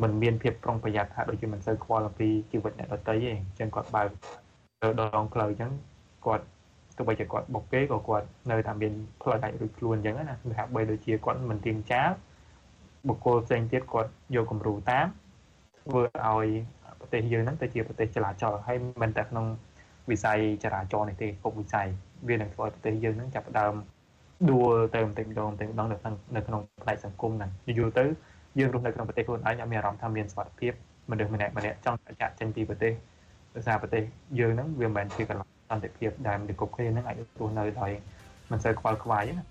មិនមានភាពប្រុងប្រយ័ត្នហាក់ដូចជាមិនសូវខ្វល់អំពីជីវិតអ្នកដទៃទេអញ្ចឹងគាត់បើកទៅដងផ្លូវអញ្ចឹងគាត់ទោះបីជាគាត់បុកគេក៏គាត់នៅតែមានផ្លូវដាច់រួចខ្លួនអញ្ចឹងណាវាហាក់បីដូចជាគាត់មិនទៀងចាលបុគ្គលផ្សេងទៀតគាត់យកគំរូតាមធ្វើឲ្យប្រទេសយើងហ្នឹងទៅជាប្រទេសចលាចលហើយមិនតែក្នុងវិស័យចរាចរណ៍នេះទេគ្រប់វិស័យវានឹងធ្វើឲ្យប្រទេសយើងហ្នឹងចាប់ផ្ដើមដួលទៅបន្តិចម្ដងបន្តិចម្ដងនៅក្នុងនៅក្នុងផ្នែកសង្គមហ្នឹងយូរទៅ យើងរស់នៅក្នុងប្រទេសខ្លួនឯងអត់មានអារម្មណ៍ថាមានសុខភាពមនុស្សម្នាក់ម្នាក់ចង់ចាក់ចេញពីប្រទេសដោយសារប្រទេសយើងហ្នឹងវាមិនមែនជាកន្លែងសន្តិភាពដែលមនុស្សគ្រប់គ្នាហ្នឹងអាចរស់នៅដោយមិនសូវខ្វល់ខ្វាយណា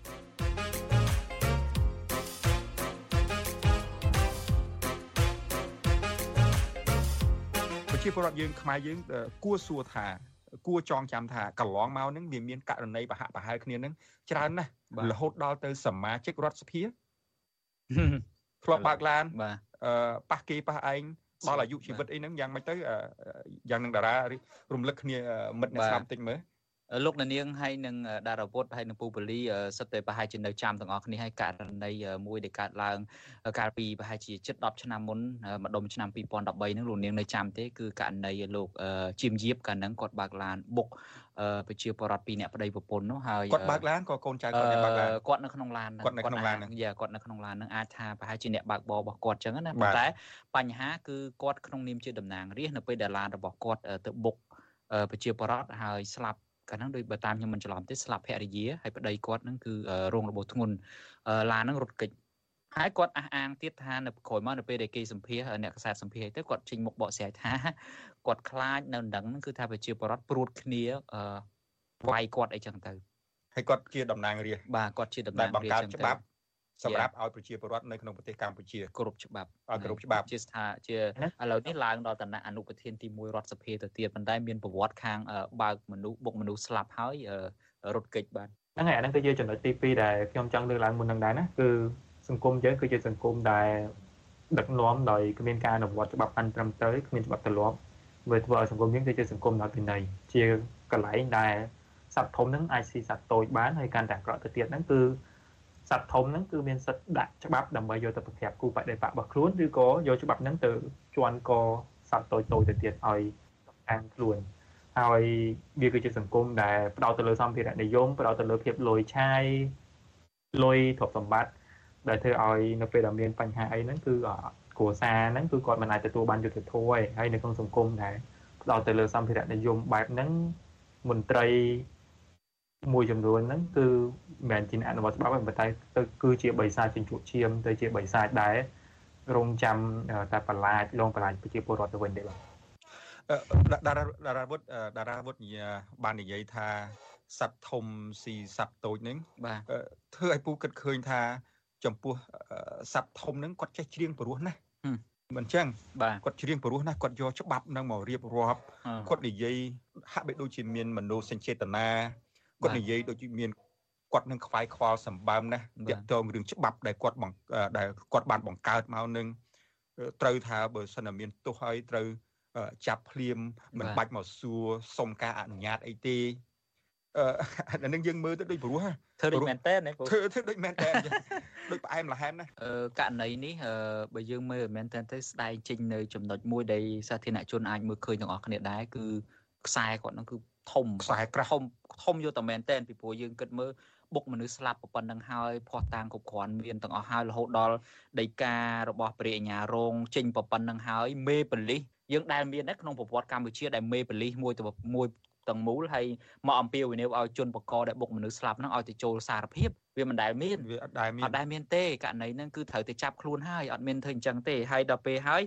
ប្រជាពលរដ្ឋយើងខ្មែរយើងគួរសួរថាគួរចងចាំថាកន្លងមកហ្នឹងវាមានករណីបហៈបហែលគ្នាហ្នឹងច្រើនណាស់រហូតដល់ទៅសមាជិករដ្ឋសភា ធ្លាប់បើកឡានបាទអឺប៉ះគេប៉ះឯងដល់អាយុជីវិតអីហ្នឹងយ៉ាងម៉េចទៅយ៉ាងនឹងតារារំលឹកគ្នាមិត្តអ្នកស្ដាប់តិចមើល លោកនាងហើយនឹងដារាវុធហើយនឹងពូបលីសិតតែប្រហែលជានៅចាំទាំងអស់គ្នាហើយករណីមួយដែលកើតឡើងកាលពីប្រហែលជាជិត10ឆ្នាំមុនម្ដុំឆ្នាំ2013ហ្នឹងលោកនាងនៅចាំទេគឺករណីលោកជីមយៀបកាលហ្នឹងគាត់បើកឡានបុកប្រជាពលរដ្ឋពីរអ្នកប្តីប្រពន្ធនោះហើយគាត់បើកឡានក៏កូនចៅគាត់អ្នកបើកឡានគាត់នៅក្នុងឡានគាត់នៅក្នុងឡានហ្នឹងយ៉ាគាត់នៅក្នុងឡានហ្នឹងអាចថាប្រហែលជាអ្នកបើកបររបស់គាត់ចឹងណាប៉ុន្តែបញ្ហាគឺគាត់ក្នុងនាមជាតំណាងរាស្ត្រនៅពេលដែលឡានរបស់គាត់ទៅបុកប្រជាពលរដ្ឋហើយស្លាប់ កាលហ្នឹងដោយបើតាមខ្ញុំមិនច្រឡំទេស្លាប់ភរិយាហើយប្តីគាត់ហ្នឹងគឺរងរបួសធ្ងន់ឡានហ្នឹងរត់គេចហើយគាត់អះអាងទៀតថានៅក្រោយមកនៅពេលដែលគេសម្ភាសអ្នកកសែតសម្ភាសទៅគាត់ចេញមុខបកស្រាយថាគាត់ខ្លាចនៅដឹងគឺថាប្រជាពលរដ្ឋព្រួតគ្នាអឺវាយគាត់អីចឹងទៅហើយគាត់ជាតំណាងរាស្ត្របាទគាត់ជាតំណាងរាស្ត្របង្កើតច្បាប់ សម្រាប់ឲ្យប្រជាពលរដ្ឋនៅក្នុងប្រទេសកម្ពុជាគ្រប់ច្បាប់ឲ្យគ្រប់ច្បាប់ជាស្ថាជាឥឡូវនេះឡើងដល់ឋានៈអនុប្រធានទី1រដ្ឋសភាទៅទៀតប៉ុន្តែមានប្រវត្តិខាងបើកមនុស្សបុកមនុស្សស្លាប់ហើយរត់គេចបាទហ្នឹងហើយអាហ្នឹងគឺជាចំណុចទី2ដែលខ្ញុំចង់លើកឡើងមុននឹងដែរណាគឺសង្គមយើងគឺជាសង្គមដែលដឹកនាំដោយគ្មានការអនុវត្តច្បាប់អន្តត្រឹមត្រូវគ្មានច្បាប់ទម្លាប់វាធ្វើឲ្យសង្គមយើងគឺជាសង្គមដល់ពិន័យជាកន្លែងដែលសត្វធំហ្នឹងអាចស៊ីសត្វតូចបានហើយកាន់តែអាក្រក់ទៅទៀតហ្នឹងគឺ សត្វធំហ្នឹងគឺមានសិទ្ធិដាក់ច្បាប់ដើម្បីយកទៅប្រក្រាបគូបដិបករបស់ខ្លួនឬក៏យកច្បាប់ហ្នឹងទៅជន់កសត្វតូចតូចទៅទៀតឲ្យខាងខ្លួនហើយវាគឺជាសង្គមដែលផ្ដោតទៅលើសម្ភារៈនិយមផ្ដោតទៅលើភាពលុយឆាយលុយទ្រព្យសម្បត្តិដែលធ្វើឲ្យនៅពេលដែលមានបញ្ហាអីហ្នឹងគឺគ្រួសារហ្នឹងគឺគាត់មិនអាចទទួលបានយុត្តិធម៌ទេហើយនៅក្នុងសង្គមដែលផ្ដោតទៅលើសម្ភារៈនិយមបែបហ្នឹងមន្ត្រី មួយចំនួនហ្នឹងគឺមិនមែនជាអនុវត្តច្បាប់ទេប៉ុន្តែទៅគឺជាបិសាចជញ្ជក់ឈាមទៅជាបិសាចដែររងចាំតែបន្លាចលងបន្លាចប្រជាពលរដ្ឋទៅវិញទេបាទតារាតារាវុធតារាវុធបាននិយាយថាសត្វធំស៊ីសត្វតូចហ្នឹងបាទធ្វើឲ្យពូគិតឃើញថាចំពោះសត្វធំហ្នឹងគាត់ចេះច្រៀងព្រោះណាមិនចឹងគាត់ច្រៀងព្រោះណាគាត់យកច្បាប់នឹងមករៀបរាប់គាត់និយាយហាក់បីដូចជាមានមនោសញ្ចេតនា គាត់និយាយដូចមានគាត់នឹងខ្វាយខ្វល់សម្បើមណាស់ទាក់ទងរឿងច្បាប់ដែលគាត់ដែលគាត់បានបង្កើតមកនឹងត្រូវថាបើសិនតែមានទោសហើយត្រូវចាប់ភ្លាមមិនបាច់មកសួរសុំការអនុញ្ញាតអីទេអឺអានឹងយើងមើលទៅដូចព្រោះធ្វើដូចមែនតើធ្វើធ្វើដូចមែនតើដូចផ្អែមល្ហែមណាអឺករណីនេះបើយើងមើលមែនតើទៅស្ដែងចេញនៅចំណុចមួយដែលសាធារណជនអាចមើលឃើញទាំងអស់គ្នាដែរគឺខ្សែគាត់នឹងគឺ ធំខ្សែក្រាស់ធំធំយកតែមែនតែនពីព្រោះយើងគិតមើលបុកមនុស្សស្លាប់ប៉ុណ្ណឹងហើយភ័ស្តុតាងគ្រប់គ្រាន់មានទាំងអស់ហើយរហូតដល់ដីការបស់ព្រះអញ្ញារងចេញប៉ុណ្ណឹងហើយមេបលិសយើងដែលមាននៅក្នុងប្រវត្តិកម្ពុជាដែលមេបលិសមួយទៅមួយទាំងមូលហើយមកអំពាវនាវឲ្យជនបកដែលបុកមនុស្សស្លាប់ហ្នឹងឲ្យទៅចូលសារភាពវាមិនដែលមានវាអត់ដែលមានអត់ដែលមានទេករណីហ្នឹងគឺត្រូវទៅចាប់ខ្លួនហើយអត់មានធ្វើអញ្ចឹងទេហើយដល់ពេលហើយ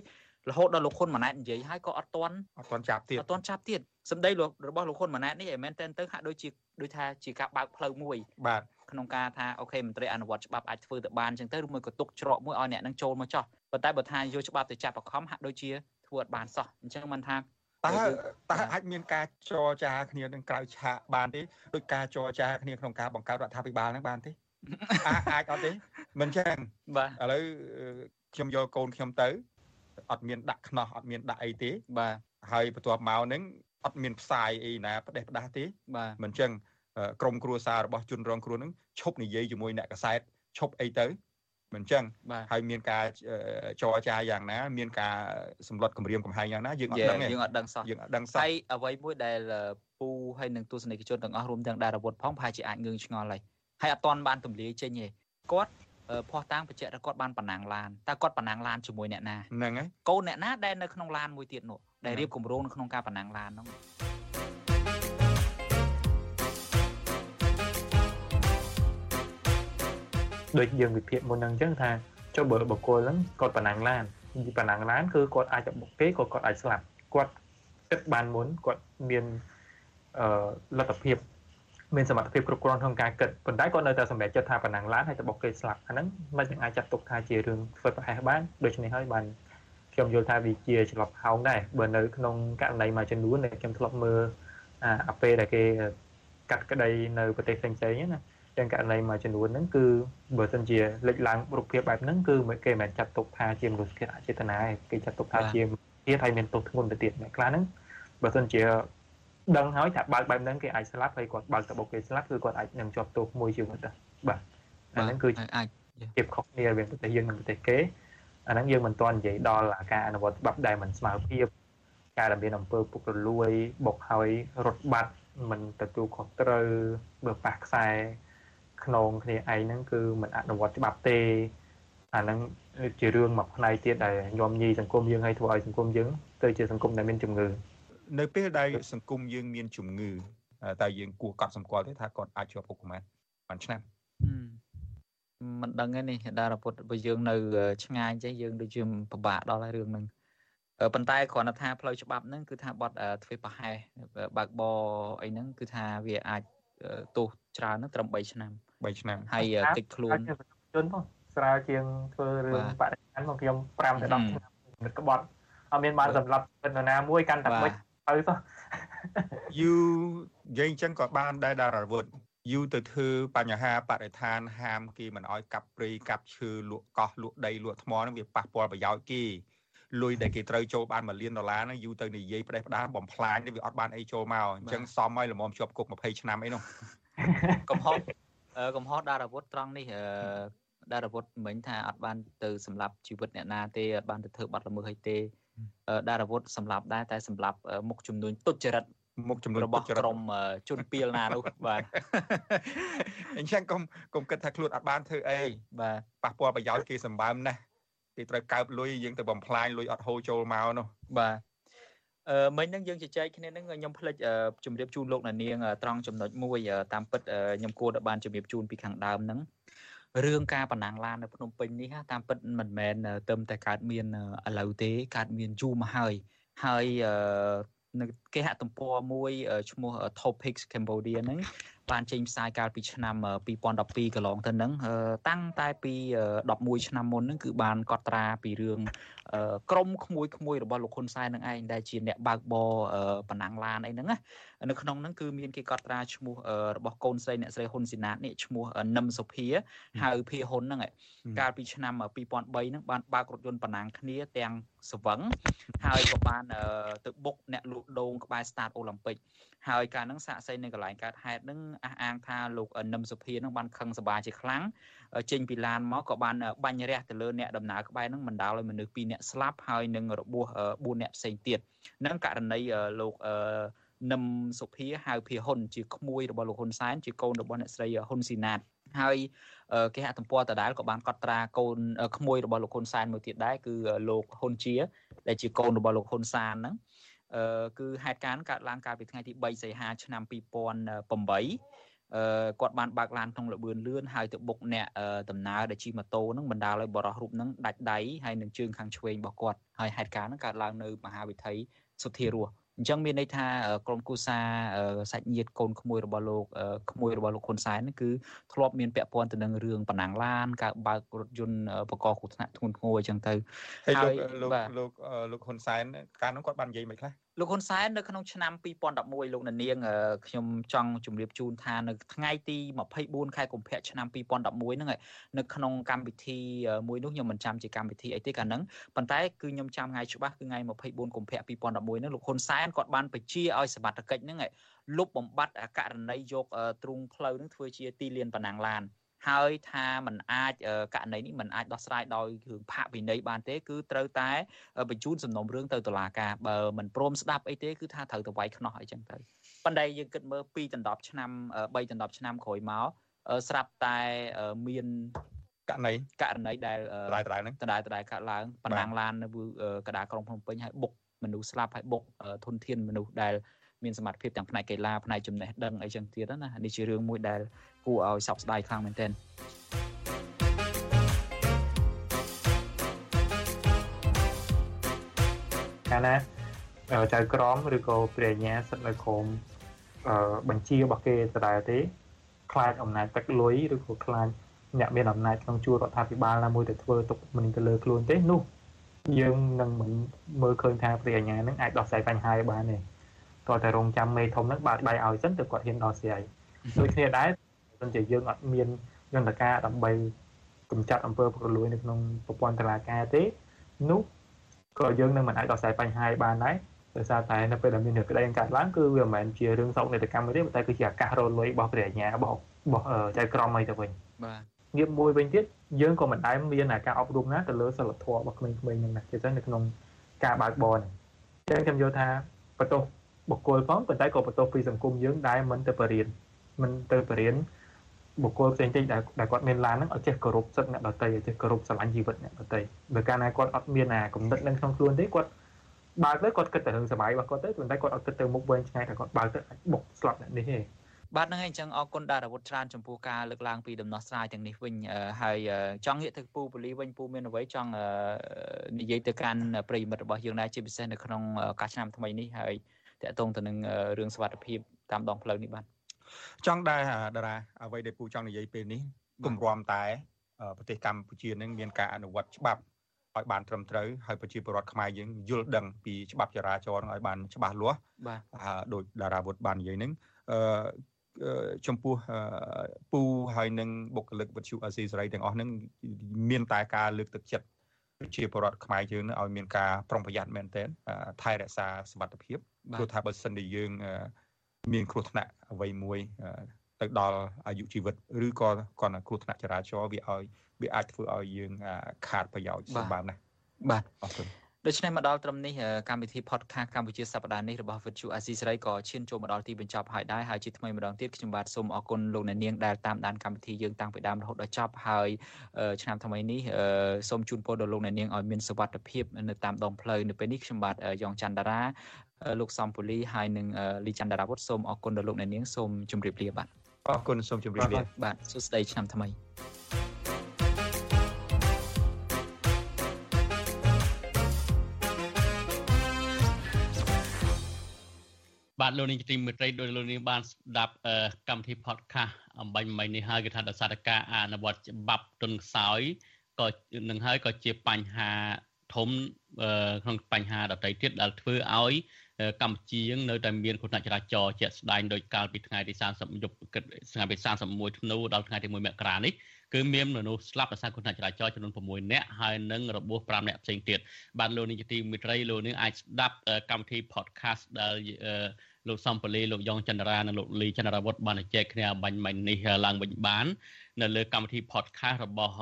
រហូតដល់លោកហ៊ុនម៉ាណែតនិយាយហើយក៏អត់ទាន់អត់ទាន់ចាប់ទៀតអត់ទាន់ចាប់ទៀត សម្ដីរបស់លោកហ៊ុនម៉ាណែតនេះឯមែនតើទៅហាក់ដូចជាដូចថាជាការបើកផ្លូវមួយបាទក្នុងការថាអូខេមន្ត្រីអនុវត្តច្បាប់អាចធ្វើទៅបានអញ្ចឹងទៅឬមួយក៏ទុកច្រកមួយឲ្យអ្នកនឹងចូលមកចោះប៉ុន្តែបើថាយកច្បាប់ទៅចាប់បខំហាក់ដូចជាធ្វើអត់បានសោះអញ្ចឹងមិនថាតើតើអាចមានការចរចាគ្នានឹងក្រៅឆាកបានទេដោយការចរចាគ្នាក្នុងការបង្កើតរដ្ឋាភិបាលហ្នឹងបានទេអាចអត់ទេមិនចឹងបាទឥឡូវខ្ញុំយកកូនខ្ញុំទៅអត់មានដាក់ខ្នោះអត់មានដាក់អីទេបាទហើយបន្ទាប់មកហ្នឹង អត់មានផ្សាយអីណាផ្ដេសផ្ដាស់ទេបាទមិនចឹងក្រុមគ្រួសាររបស់ជនរងគ្រោះហ្នឹងឈប់និយាយជាមួយអ្នកកសែតឈប់អីទៅមិនចឹងហើយមានការចរចាយ៉ាងណា មានការសម្លុតគម្រាមកំហែងយ៉ាងណាយើងអត់ដឹងទេយើងអត់ដឹងសោះយើងអត់ដឹងសោះហើយអ្វីមួយដែលពូហើយនឹងទស្សនិកជនទាំងអស់រួមទាំងដារាវុធផងប្រហែលជាអាចងឿងឆ្ងល់ហើយហើយអត់ទាន់បានទម្លាយចេញទេគាត់ភ័ស្តុតាងបញ្ជាក់ថាគាត់បានប៉ុណ្ណាងឡានតើគាត់ប៉ុណ្ណាងឡានជាមួយអ្នកណាហ្នឹងហើយកូនអ្នកណាដែលនៅក្នុងឡានមួយទៀតនោះ ដែលរៀបគម្រោងនៅក្នុងការប៉ុណ្ណាងឡាននោះដូចយើងវិភាគមុនហ្នឹងអញ្ចឹងថាចុះបើបុគ្គលហ្នឹងគាត់ប៉ុណ្ណាងឡានប៉ុណ្ណាងឡានគឺគាត់អាចបុកគេក៏គាត់អាចស្លាប់គាត់គិតបានមុនគាត់មានអឺលទ្ធភាពមានសមត្ថភាពគ្រប់គ្រាន់ក្នុងការគិតប៉ុន្តែគាត់នៅតែសម្រេចចិត្តថាប៉ុណ្ណឹងឡានហើយទៅបុកគេស្លាប់អាហ្នឹងមិននឹងអាចចាត់ទុកថាជារឿងធ្វើប្រហែសបានដូច្នេះហើយបាន ខ្ញុំយល់ថាវាជាច្រឡប់ហោងដែរបើនៅក្នុងករណីមួយចំនួនដែលខ្ញុំធ្លាប់មើលអាពេលដែលគេកាត់ក្តីនៅប្រទេសផ្សេងៗណាទាំងករណីមួយចំនួនហ្នឹងគឺបើសិនជាលេចឡើងរូបភាពបែបហ្នឹងគឺគេមិនចាត់ទុកថាជាមនុស្សជាតិអចេតនាគេចាត់ទុកថាជាទៀតហើយមានទោសធ្ងន់ទៅទៀតអ្នកខ្លះហ្នឹងបើសិនជាដឹងហើយថាបើកបែបហ្នឹងគេអាចស្លាប់ហើយគាត់បើកទៅបុកគេស្លាប់គឺគាត់អាចនឹងជាប់ទោសមួយជីវិតដែរបាទអាហ្នឹងគឺអាចជាខុសគ្នារវាងប្រទេសយើងនិងប្រទេសគេ អាហ្នឹងយើងមិនទាន់និយាយដល់ការអនុវត្តច្បាប់ដែលមិនស្មើភាពការដែលមានអំពើពុករលួយបុកហើយរត់បាត់មិនទទួលខុសត្រូវបើប៉ះខ្សែខ្នងគ្នាឯងហ្នឹងគឺមិនអនុវត្តច្បាប់ទេអាហ្នឹងជារឿងមួយផ្នែកទៀតដែលញោមញីសង្គមយើងឲ្យធ្វើឲ្យសង្គមយើងទៅជាសង្គមដែលមានជំងឺនៅពេលដែលសង្គមយើងមានជំងឺតើយើងគួរកត់សម្គាល់ទេថាគាត់អាចជាប់គុកប្រហែលបានឆ្នាំ មិនដឹងទេនេះតារពុទ្ធបើយើងនៅ ឆ្ងាយចេះយើងដូចជាពិបាកដល់ហើយរឿងហ្នឹងប៉ុន្តែគ្រាន់តែថាផ្លូវច្បាប់ហ្នឹងគឺថាបត់ធ្វើប្រហែសបើកបអីហ្នឹងគឺថាវាអាចទោសច្រើនហ្នឹងត្រឹម3ឆ្នាំ3ឆ្នាំហើយតិចខ្លួនជនមកស្រាលជាងធ្វើរឿងបរិញ្ញាមកខ្ញុំ5ទៅ10ឆ្នាំក្បត់អត់មានបានសម្រាប់ពិនណាមួយកាន់តែមិនទៅទៅយូនិយាយអញ្ចឹងក៏បានដែរដារាវុធ យូទៅធ្វើបញ្ហាបរិស្ថានហាមគេមិនអោយកាប់ព្រៃកាប់ឈើលក់កោះលក់ដីលក់ថ្មហ្នឹងវាប៉ះពាល់ប្រយោជន៍គេលុយដែលគេត្រូវចូលបាន1លានដុល្លារហ្នឹងយូរទៅនិយាយផ្ដេសផ្ដាសបំផ្លាញវាអត់បានអីចូលមកអញ្ចឹងសមឲ្យល្មមជាប់គុក20ឆ្នាំអីនោះកំហុសកំហុសដារាវុធត្រង់នេះដារាវុធមិញថាអត់បានទៅសម្លាប់ជីវិតអ្នកណាទេអត់បានទៅធ្វើបាត់ល្មើសអីទេដារាវុធសម្លាប់ដែរតែសម្លាប់មុខចំនួនទុច្ចរិត មុខចំនួនរបស់ក្រុមជនពីលណានោះបាទអញ្ចឹងកុំកុំគិតថាខ្លួនអត់បានធ្វើអីបាទប៉ះពាល់ប្រយោជន៍គេសម្បើមណាស់គេត្រូវកើបលុយយើងទៅបំផ្លាញលុយអត់ហូរចូលមកនោះបាទអឺមិញហ្នឹងយើងជជែកគ្នាហ្នឹងខ្ញុំភ្លេចជម្រាបជូនលោកអ្នកនាងត្រង់ចំណុចមួយតាមពិតខ្ញុំគួរតែបានជម្រាបជូនពីខាងដើមហ្នឹងរឿងការបណ្ណាំងឡាននៅភ្នំពេញនេះតាមពិតមិនមែនទៅតែកើតមានឥឡូវទេកើតមានយូរមកហើយហើយ នៅគេហទំព័រមួយឈ្មោះ Topics Cambodia ហ្នឹងបានចេញផ្សាយកាលពីឆ្នាំ2012កន្លងទៅហ្នឹងតាំងតែពី11ឆ្នាំមុនហ្នឹងគឺបានកត់ត្រាពីរឿង ក្រមក្មួយក្មួយរបស់លោកហ៊ុនសែននឹងឯងដែលជាអ្នកបើកបរបណ្ណាំងឡានអីហ្នឹងណានៅក្នុងហ្នឹងគឺមានគេកត់ត្រាឈ្មោះរបស់កូនស្រីអ្នកស្រីហ៊ុនស៊ីណាតនេះឈ្មោះនឹមសុភាហៅភាហ៊ុនហ្នឹងកាលពីឆ្នាំ2003ហ្នឹងបានបើករថយន្តបណ្ណាំងគ្នាទាំងស្វឹងហើយក៏បានទៅបុកអ្នកលក់ដូងក្បែរស្តាតអូឡ িম্প ិកហើយការនឹងសាកសីនៅកន្លែងកើតហេតុនឹងអះអាងថាលោកនឹមសុភានឹងបានខឹងសបាជាខ្លាំង ចេញពីឡានមកក៏បានបាញ់រះទៅលើអ្នកដំណើរក្បែរនឹងបណ្ដាលឲ្យមនុស្ស2នាក់ស្លាប់ហើយនឹងរបួស4នាក់ផ្សេងទៀតនឹងករណីលោកនឹមសុភាហៅភាហ៊ុនជាក្មួយរបស់លោកហ៊ុនសែនជាកូនរបស់អ្នកស្រីហ៊ុនស៊ីណាតហើយគេហទំព័រដដែលក៏បានកត់ត្រាកូនក្មួយរបស់លោកហ៊ុនសែនមួយទៀតដែរគឺលោកហ៊ុនជា ដែលជាកូនរបស់លោកហ៊ុនសានហ្នឹងអឺគឺហេតុការណ៍កើតឡើងកាលពីថ្ងៃទី3សីហាឆ្នាំ2008អឺ គាត់បានបើកឡានក្នុងលបឿនលឿនហើយទៅបុកអ្នកដំណើរដែលជិះម៉ូតូហ្នឹងបណ្ដាលឲ្យបរិះរូបហ្នឹងដាច់ដៃហើយនឹងជើងខាងឆ្វេងរបស់គាត់ហើយហេតុការណ៍ហ្នឹងកើតឡើងនៅមហាវិថីសុធារស់អញ្ចឹងមានន័យថាក្រុមគូសាសាច់ញាតិកូនក្មួយរបស់លោកក្មួយរបស់លោកហ៊ុនសែនគឺធ្លាប់មានពាក់ព័ន្ធទៅនឹងរឿងបណ្ណាំងឡានការបើករថយន្តបកកគ្រោះថ្នាក់ធ្ងន់ធ្ងរអញ្ចឹងទៅហើយលោកលោកលោកហ៊ុនសែនកាលនោះគាត់បាននិយាយមិនខ្លះ លោកហ៊ុនសែននៅក្នុងឆ្នាំ2011លោកនាងខ្ញុំចង់ជម្រាបជូនថានៅថ្ងៃទី24ខែកុម្ភៈឆ្នាំ2011ហ្នឹងនៅក្នុងកម្មវិធីមួយនោះខ្ញុំមិនចាំជាកម្មវិធីអីទេកាលហ្នឹងប៉ុន្តែគឺខ្ញុំចាំថ្ងៃច្បាស់គឺថ្ងៃ24កុម្ភៈ2011ហ្នឹងលោកហ៊ុនសែនគាត់បានបញ្ជាឲ្យសមត្ថកិច្ចហ្នឹងលុបបំបត្តិករណីយកទ្រូងផ្លូវហ្នឹងធ្វើជាទីលានបណ្ណាំងឡាន ហើយថាมันអាចករណីនេះมันអាចដោះស្រាយដោយរឿងផាកវិន័យបានទេគឺត្រូវតែបញ្ជូនសំណុំរឿងទៅតុលាការបើมันព្រមស្ដាប់អីទេគឺថាត្រូវទៅវាយខ្នោះអីចឹងទៅប៉ុន្តែយើងគិតមើល2ដណ្ដប់ឆ្នាំ3ដណ្ដប់ឆ្នាំក្រោយមកស្រាប់តែមានករណីករណីដែលដដែលហ្នឹងដដែលដដែលកើតឡើងបណ្ណាំងឡាននៅកដាក្រុងភ្នំពេញហើយបុកមនុស្សស្លាប់ហើយបុកធនធានមនុស្សដែលមានសមត្ថភាពទាំងផ្នែកកីឡាផ្នែកចំណេះដឹងអីចឹងទៀតណានេះជារឿងមួយដែល គួរឲ្យសោកស្ដាយខ្លាំងមែនទែនកាលណាចៅក្រមឬក៏ព្រះញ្ញាសិទ្ធិនៅក្រមបញ្ជារបស់គេដដែលទេខ្លាចអំណាចទឹកលុយឬក៏ខ្លាចអ្នកមានអំណាចក្នុងជួររដ្ឋាភិបាលណាមួយទៅធ្វើទុកមិនទៅលើខ្លួនទេនោះយើងនឹងមិនមើលឃើញថាព្រះអញ្ញានឹងអាចដោះស្រាយបញ្ហាឲ្យបានទេតើតែរងចាំមេធំនឹងបើកដៃឲ្យសិនទៅគាត់ហ៊ានដោះស្រាយដូចគ្នាដែរព្រោះ តែយើងអត់មានយន្តការដើម្បីកម្ចាត់អំពើពុករលួយនៅក្នុងប្រព័ន្ធតុលាការទេនោះក៏យើងនឹងមិនអាចដោះស្រាយបញ្ហាបានដែរដោយសារតែនៅពេលដែលមានរឿងក្តីកើតឡើងគឺវាមិនមែនជារឿងសោកនាដកម្មទេតែគឺជាឱកាសរលួយរបស់ព្រះញ្ញារបស់របស់ចៅក្រមអីទៅវិញបាទងាកមួយវិញទៀតយើងក៏មិនដែលមានការអប់រំណាទៅលើសិលធម៌របស់ក្មេងៗហ្នឹងណាជាពិសេសនៅក្នុងការបើកបរនេះអញ្ចឹងខ្ញុំយល់ថាបន្ទោសបុគ្គលផងប៉ុន្តែក៏បន្ទោសពីសង្គមយើងដែលមិនទៅបរៀនមិនទៅបរៀន បុគ្គលផ្សេងទៀតដែលដែលគាត់មានឡានហ្នឹងឲ្យចេះគោរពសិទ្ធិអ្នកដទៃឲ្យចេះគោរពស្រឡាញ់ជីវិតអ្នកដទៃបើកាលណាគាត់អត់មានអាគំនិតនឹងក្នុងខ្លួនទេគាត់បើកទៅគាត់គិតតែរឿងសុបាយរបស់គាត់ទៅប៉ុន្តែគាត់អត់គិតទៅមុខវែងឆ្ងាយថាគាត់បើកទៅអាចបុកស្លាប់អ្នកនេះទេបាទហ្នឹងហើយអញ្ចឹងអរគុណដារាវុធច្រើនចំពោះការលើកឡើងពីដំណោះស្រាយទាំងនេះវិញហើយចង់ងាកទៅពូពូលីវិញពូមានអ្វីចង់និយាយទៅកាន់ប្រិយមិត្តរបស់យើងដែរជាពិសេសនៅក្នុងការឆ្នាំថ្មីនេះហើយតកតងទៅនឹងរឿងសុវត្ថិភាពតាមដងផ្លូវនេះបាទ ចង់ដែរតារាអ្វីដែលពូចង់និយាយពេលនេះគម្រាំតែប្រទេសកម្ពុជានឹងមានការអនុវត្តច្បាប់ឲ្យបានត្រឹមត្រូវហើយប្រជាពលរដ្ឋខ្មែរយើងយល់ដឹងពីច្បាប់ចរាចរណ៍ឲ្យបានច្បាស់លាស់បាទដោយតារាវុធបាននិយាយហ្នឹងអឺចំពោះពូហើយនឹងបុគ្គលិកវិទ្យុអាស៊ីសេរីទាំងអស់ហ្នឹងមានតែការលើកទឹកចិត្តជាបរដ្ឋខ្មែរយើងឲ្យមានការប្រុងប្រយ័ត្នមែនទែនថែរក្សាសុខភាពព្រោះថាបើសិនជាយើង មានគ្រោះថ្នាក់អ្វីមួយទៅដល់អាយុជីវិតឬក៏គាត់គ្រោះថ្នាក់ចរាចរណ៍វាឲ្យវាអាចធ្វើឲ្យយើង ខាតប្រយោជន៍សម្បើមណាស់បាទអរគុណ ដូច្នេះមកដល់ត្រឹមនេះកម្មវិធី podcast កម្ពុជាសប្តាហ៍នេះរបស់ Virtual Asia សេរីក៏ឈានចូលមកដល់ទីបញ្ចប់ហើយដែរហើយជាថ្មីម្ដងទៀតខ្ញុំបាទសូមអរគុណលោកអ្នកនាងដែលតាមដានកម្មវិធីយើងតាំងពីដើមរហូតដល់ចប់ហើយឆ្នាំថ្មីនេះសូមជូនពរដល់លោកអ្នកនាងឲ្យមានសុវត្ថិភាពនៅតាមដងផ្លូវនៅពេលនេះខ្ញុំបាទយ៉ងច័ន្ទតារាលោកសំពូលីហើយនិងលីច័ន្ទតារាវុធសូមអរគុណដល់លោកអ្នកនាងសូមជម្រាបលាបាទអរគុណសូមជម្រាបលាបាទសួស្តីឆ្នាំថ្មី បាទលោកនាងទីមេត្រីដោយលោកនាងបានស្ដាប់កម្មវិធី podcast អំបញ្ញមិញនេះហើយគឺថាដោយសារតែការអនុវត្តច្បាប់ទុនខ្សោយក៏នឹងហើយក៏ជាបញ្ហាធំក្នុងបញ្ហាដទៃទៀតដែលធ្វើឲ្យកម្ពុជានៅតែមានគ្រោះថ្នាក់ចរាចរណ៍ជាក់ស្ដែងដោយកាលពីថ្ងៃទី30យប់គិតថ្ងៃទី31ធ្នូដល់ថ្ងៃទី1មករានេះគឺមានមនុស្សស្លាប់ដោយសារគ្រោះថ្នាក់ចរាចរណ៍ចំនួន6នាក់ហើយនិងរបួស5នាក់ផ្សេងទៀតបាទលោកនាយកទីមេត្រីលោកនាងអាចស្ដាប់កម្មវិធី podcast ដែល លោកសំពលីលោកយ៉ងចន្ទរានិងលោកលីចន្ទរាវុធបានចែកគ្នាបាញ់មិញនេះឡើងវិញបាន នៅលើកម្មវិធី podcast របស់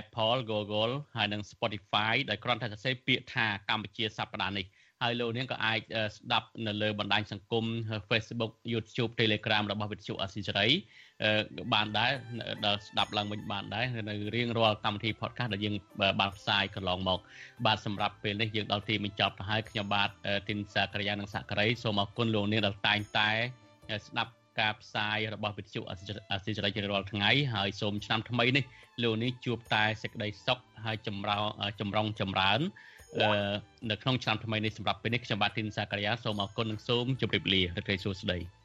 Apple Google ហើយនិង Spotify ដែលគ្រាន់តែសរសេរពាក្យថាកម្ពុជាសប្តាហ៍នេះហើយលោកនាងក៏អាចស្ដាប់នៅលើបណ្ដាញសង្គម Facebook YouTube Telegram របស់វិទ្យុអស៊ីសេរី បានដែរដល់ស្ដាប់ឡើងវិញបានដែរនៅរៀងរាល់កម្មវិធី podcast ដែលយើងបានផ្សាយកន្លងមក បាទសម្រាប់ពេលនេះយើងដល់ទីបញ្ចប់ទៅហើយខ្ញុំបាទទីនសាករិយានិងសាករីសូមអរគុណលោកនាងដែលតែងតែស្ដាប់ការផ្សាយរបស់វិទ្យុអសិរ័យជារាល់ថ្ងៃហើយសូមឆ្នាំថ្មីនេះលោកនេះជួបតែសេចក្តីសុខហើយចម្រោចម្រុងចម្រើននៅក្នុងឆ្នាំថ្មីនេះសម្រាប់ពេលនេះខ្ញុំបាទទីនសាករិយាសូមអរគុណនិងសូមជម្រាបលារីករាយសួស្តី